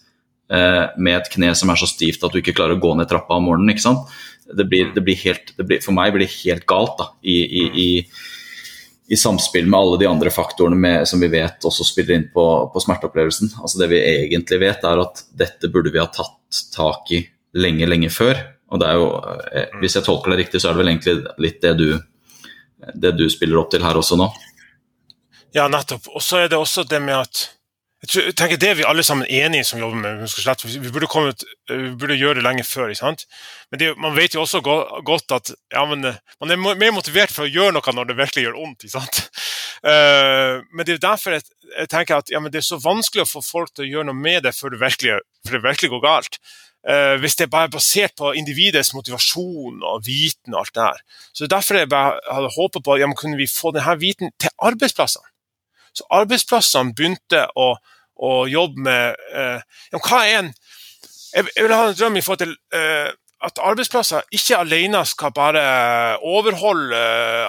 Eh, med et kne som er så stivt at du ikke klarer å gå ned trappa om morgenen. ikke sant? Det blir, det blir helt, det blir, for meg blir det helt galt da, i, i, i, i samspill med alle de andre faktorene med, som vi vet også spiller inn på, på, smerteopplevelsen. Altså Det vi egentlig vet, er at dette burde vi ha tatt tak i lenge, lenge før. Og det er jo, eh, Hvis jeg tolker det riktig, så er det vel egentlig litt det du det du spiller opp til her også nå? Ja, nettopp. Og så er det også det med at jeg, tenker Det er vi alle sammen enige som jobber med muskelskjelett. Vi, burde kommet, vi burde gjøre det lenge før. ikke sant? Men det, man vet jo også godt at ja, men, man er mer motivert for å gjøre noe når det virkelig gjør vondt. Uh, men det er derfor jeg, jeg tenker at ja, det er så vanskelig å få folk til å gjøre noe med det før det virkelig, før det virkelig går galt. Uh, hvis det er bare basert på individets motivasjon og viten og alt det her. Så er derfor jeg bare hadde håpet på at ja, kunne vi få denne viten til arbeidsplassene. Så arbeidsplassene begynte å, å jobbe med uh, ja, hva er en jeg, jeg, vil ha en drøm i forhold til uh, at arbeidsplasser ikke alene skal bare overholde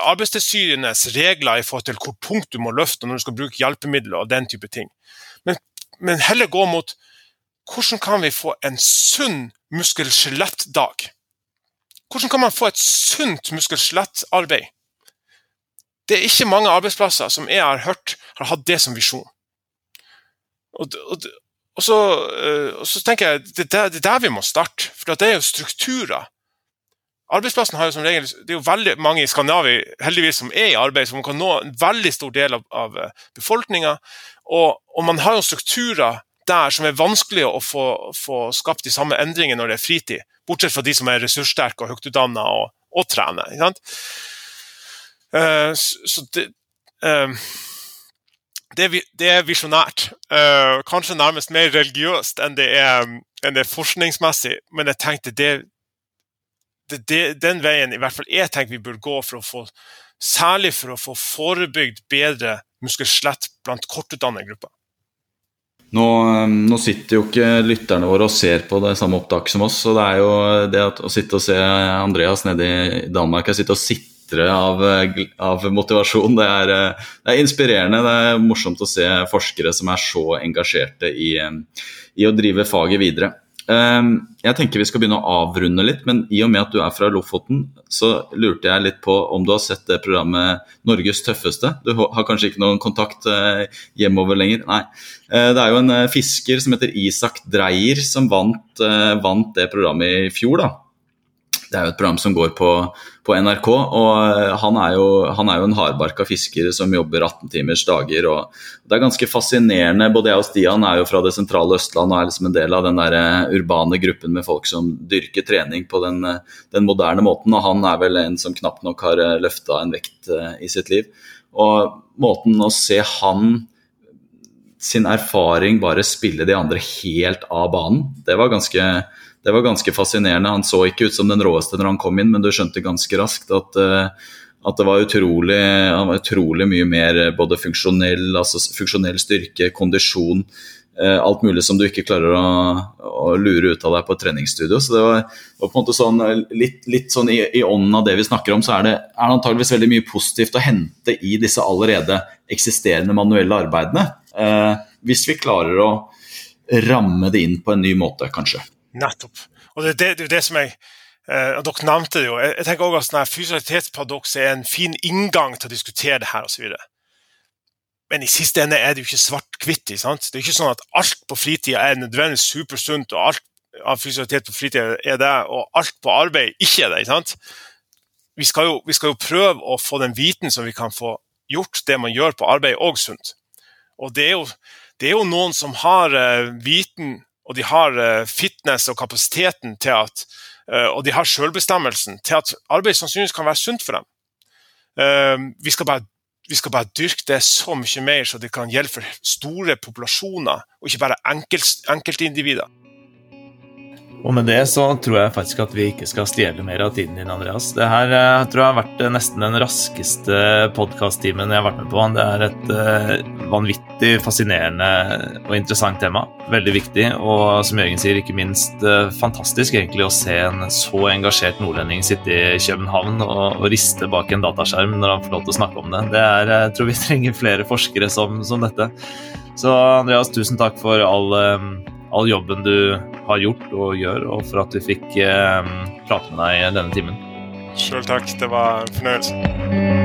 Arbeidstilsynets regler i forhold til hvor tungt du må løfte når du skal bruke hjelpemidler og den type ting, men, men heller gå mot hvordan kan vi få en sunn muskel-skjelettdag? Hvordan kan man få et sunt muskel-skjelettarbeid? Det er ikke mange arbeidsplasser som jeg har hørt har hatt det som visjon. Og, og, og, så, eh, og så, tenker jeg det er, er der vi må starte, for det er jo strukturer. Arbeidsplassen har jo som regel, Det er jo veldig mange i Skandinavia heldigvis som er i arbeid, som kan nå en veldig stor del av, av eh, befolkninga. Og, og, man har jo strukturer der som er vanskelig å få, få, skapt de samme endringene når det er fritid. Bortsett fra de som er ressurssterke og høytutdanna og, og trener. Uh, så det, uh, det, det, er visjonært. Uh, kanskje nærmest mer religiøst enn det er, enn det er forskningsmessig, men jeg tenkte det, det, den veien i hvert fall jeg tenker vi bør gå for å få Særlig for å få forebygd bedre muskel-skjelett blant kortutdannede grupper. Nå, ehm, nå, sitter jo ikke lytterne våre og ser på det samme opptaket som oss. så det er jo det å sitte og se Andreas nede i Danmark og sitte og sitre av, av motivasjon, det er, det er, inspirerende. Det er morsomt å se forskere som er så engasjerte i, i å drive faget videre. Ehm, jeg tenker vi skal begynne å avrunde litt, men i og med at du er fra Lofoten, så lurte jeg litt på om du har sett det programmet 'Norges tøffeste'. Du har kanskje ikke noen kontakt eh, hjemover lenger? Nei. Eh, det er jo en eh, fisker som heter Isak Dreyer som vant, vant det programmet i fjor, da. Det er jo et program som går på, på NRK, og eh, han er jo, han er jo en hardbarka fisker som jobber 18 timers dager. og Det er ganske fascinerende. Både jeg og Stian er jo fra det sentrale Østland og er liksom en del av den der eh, urbane gruppen med folk som dyrker trening på den, eh, den moderne måten. Og han er vel en som knapt nok har løfta en vekt i sitt liv. Og måten å se han sin erfaring bare spille de andre helt av banen, det var ganske det var ganske fascinerende. Han så ikke ut som den råeste når han kom inn, men du skjønte ganske raskt at, uh, at det var utrolig, var utrolig mye mer eh, både funksjonell, altså funksjonell styrke, kondisjon, uh, alt mulig som du ikke klarer å, å, lure ut av deg på et treningsstudio. Så det var, var på en måte sånn, litt, litt sånn i, i, ånden av det vi snakker om, så er det, er det antageligvis veldig mye positivt å hente i disse allerede eksisterende manuelle arbeidene. Eh, hvis vi klarer å ramme det inn på en ny måte, kanskje. Nettopp. Og det, det, det er det som jeg eh, og Dere nevnte det jo. Jeg, tenker også at sånn Fysialitetsparadoks er en fin inngang til å diskutere det her osv. Men i siste ende er det jo ikke svart-hvitt. Det er ikke sånn at alt på fritida er nødvendigvis supersunt, og alt av fysialitet på fritida er det, og alt på arbeid ikke er det. sant? Vi skal, jo, vi skal jo prøve å få den viten som vi kan få gjort det man gjør på arbeid, òg sunt. Og det er, jo, det er jo noen som har uh, viten og de har eh, fitness og kapasiteten til at eh, og de har selvbestemmelsen til at arbeid sannsynligvis kan være sunt for dem. Eh, vi skal bare vi skal bare dyrke det så mye mer, så det kan gjelde for store populasjoner, og ikke bare enkelt, enkeltindivider. Og med det så tror jeg faktisk at vi ikke skal stjele mer av tiden din, Andreas. Det her jeg eh, tror jeg har vært eh, nesten den raskeste podkast-timen jeg har vært med på. Det er et uh, vanvittig fascinerende og interessant tema. Veldig viktig, og som Jørgen sier, ikke minst fantastisk egentlig å se en så engasjert nordlending sitte i København og, riste bak en dataskjerm når han får lov til å snakke om det. Det er, Jeg tror vi trenger flere forskere som, som dette. Så Andreas, tusen takk for all all jobben du har gjort og gjør, og for at vi fikk eh, prate med deg denne timen. Sjøl takk. Det var en fornøyelse.